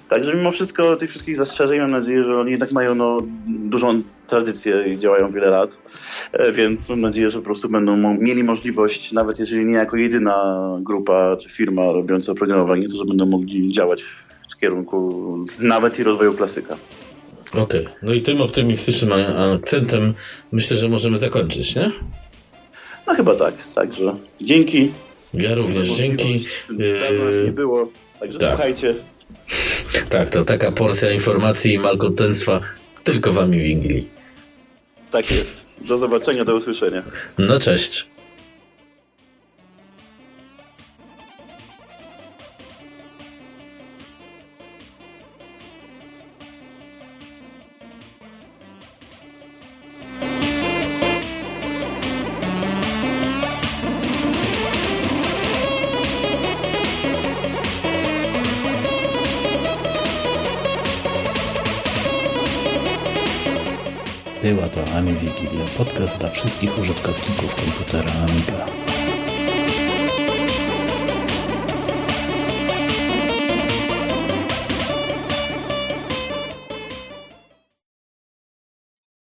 Także mimo wszystko tych wszystkich zastrzeżeń mam nadzieję, że oni jednak mają no, dużą tradycję i działają wiele lat, e, więc mam nadzieję, że po prostu będą mieli możliwość, nawet jeżeli nie jako jedyna grupa czy firma robiąca oprogramowanie, to że będą mogli działać w kierunku nawet i rozwoju klasyka. Okej, okay. no i tym optymistycznym akcentem myślę, że możemy zakończyć, nie? No chyba tak, także dzięki. Ja również dzięki. Dawno nas nie było, także tak. słuchajcie. Tak, to taka porcja informacji i malkontentstwa tylko wami wingli. Tak jest. Do zobaczenia, do usłyszenia. No cześć. Dla wszystkich użytkowników komputera Amiga.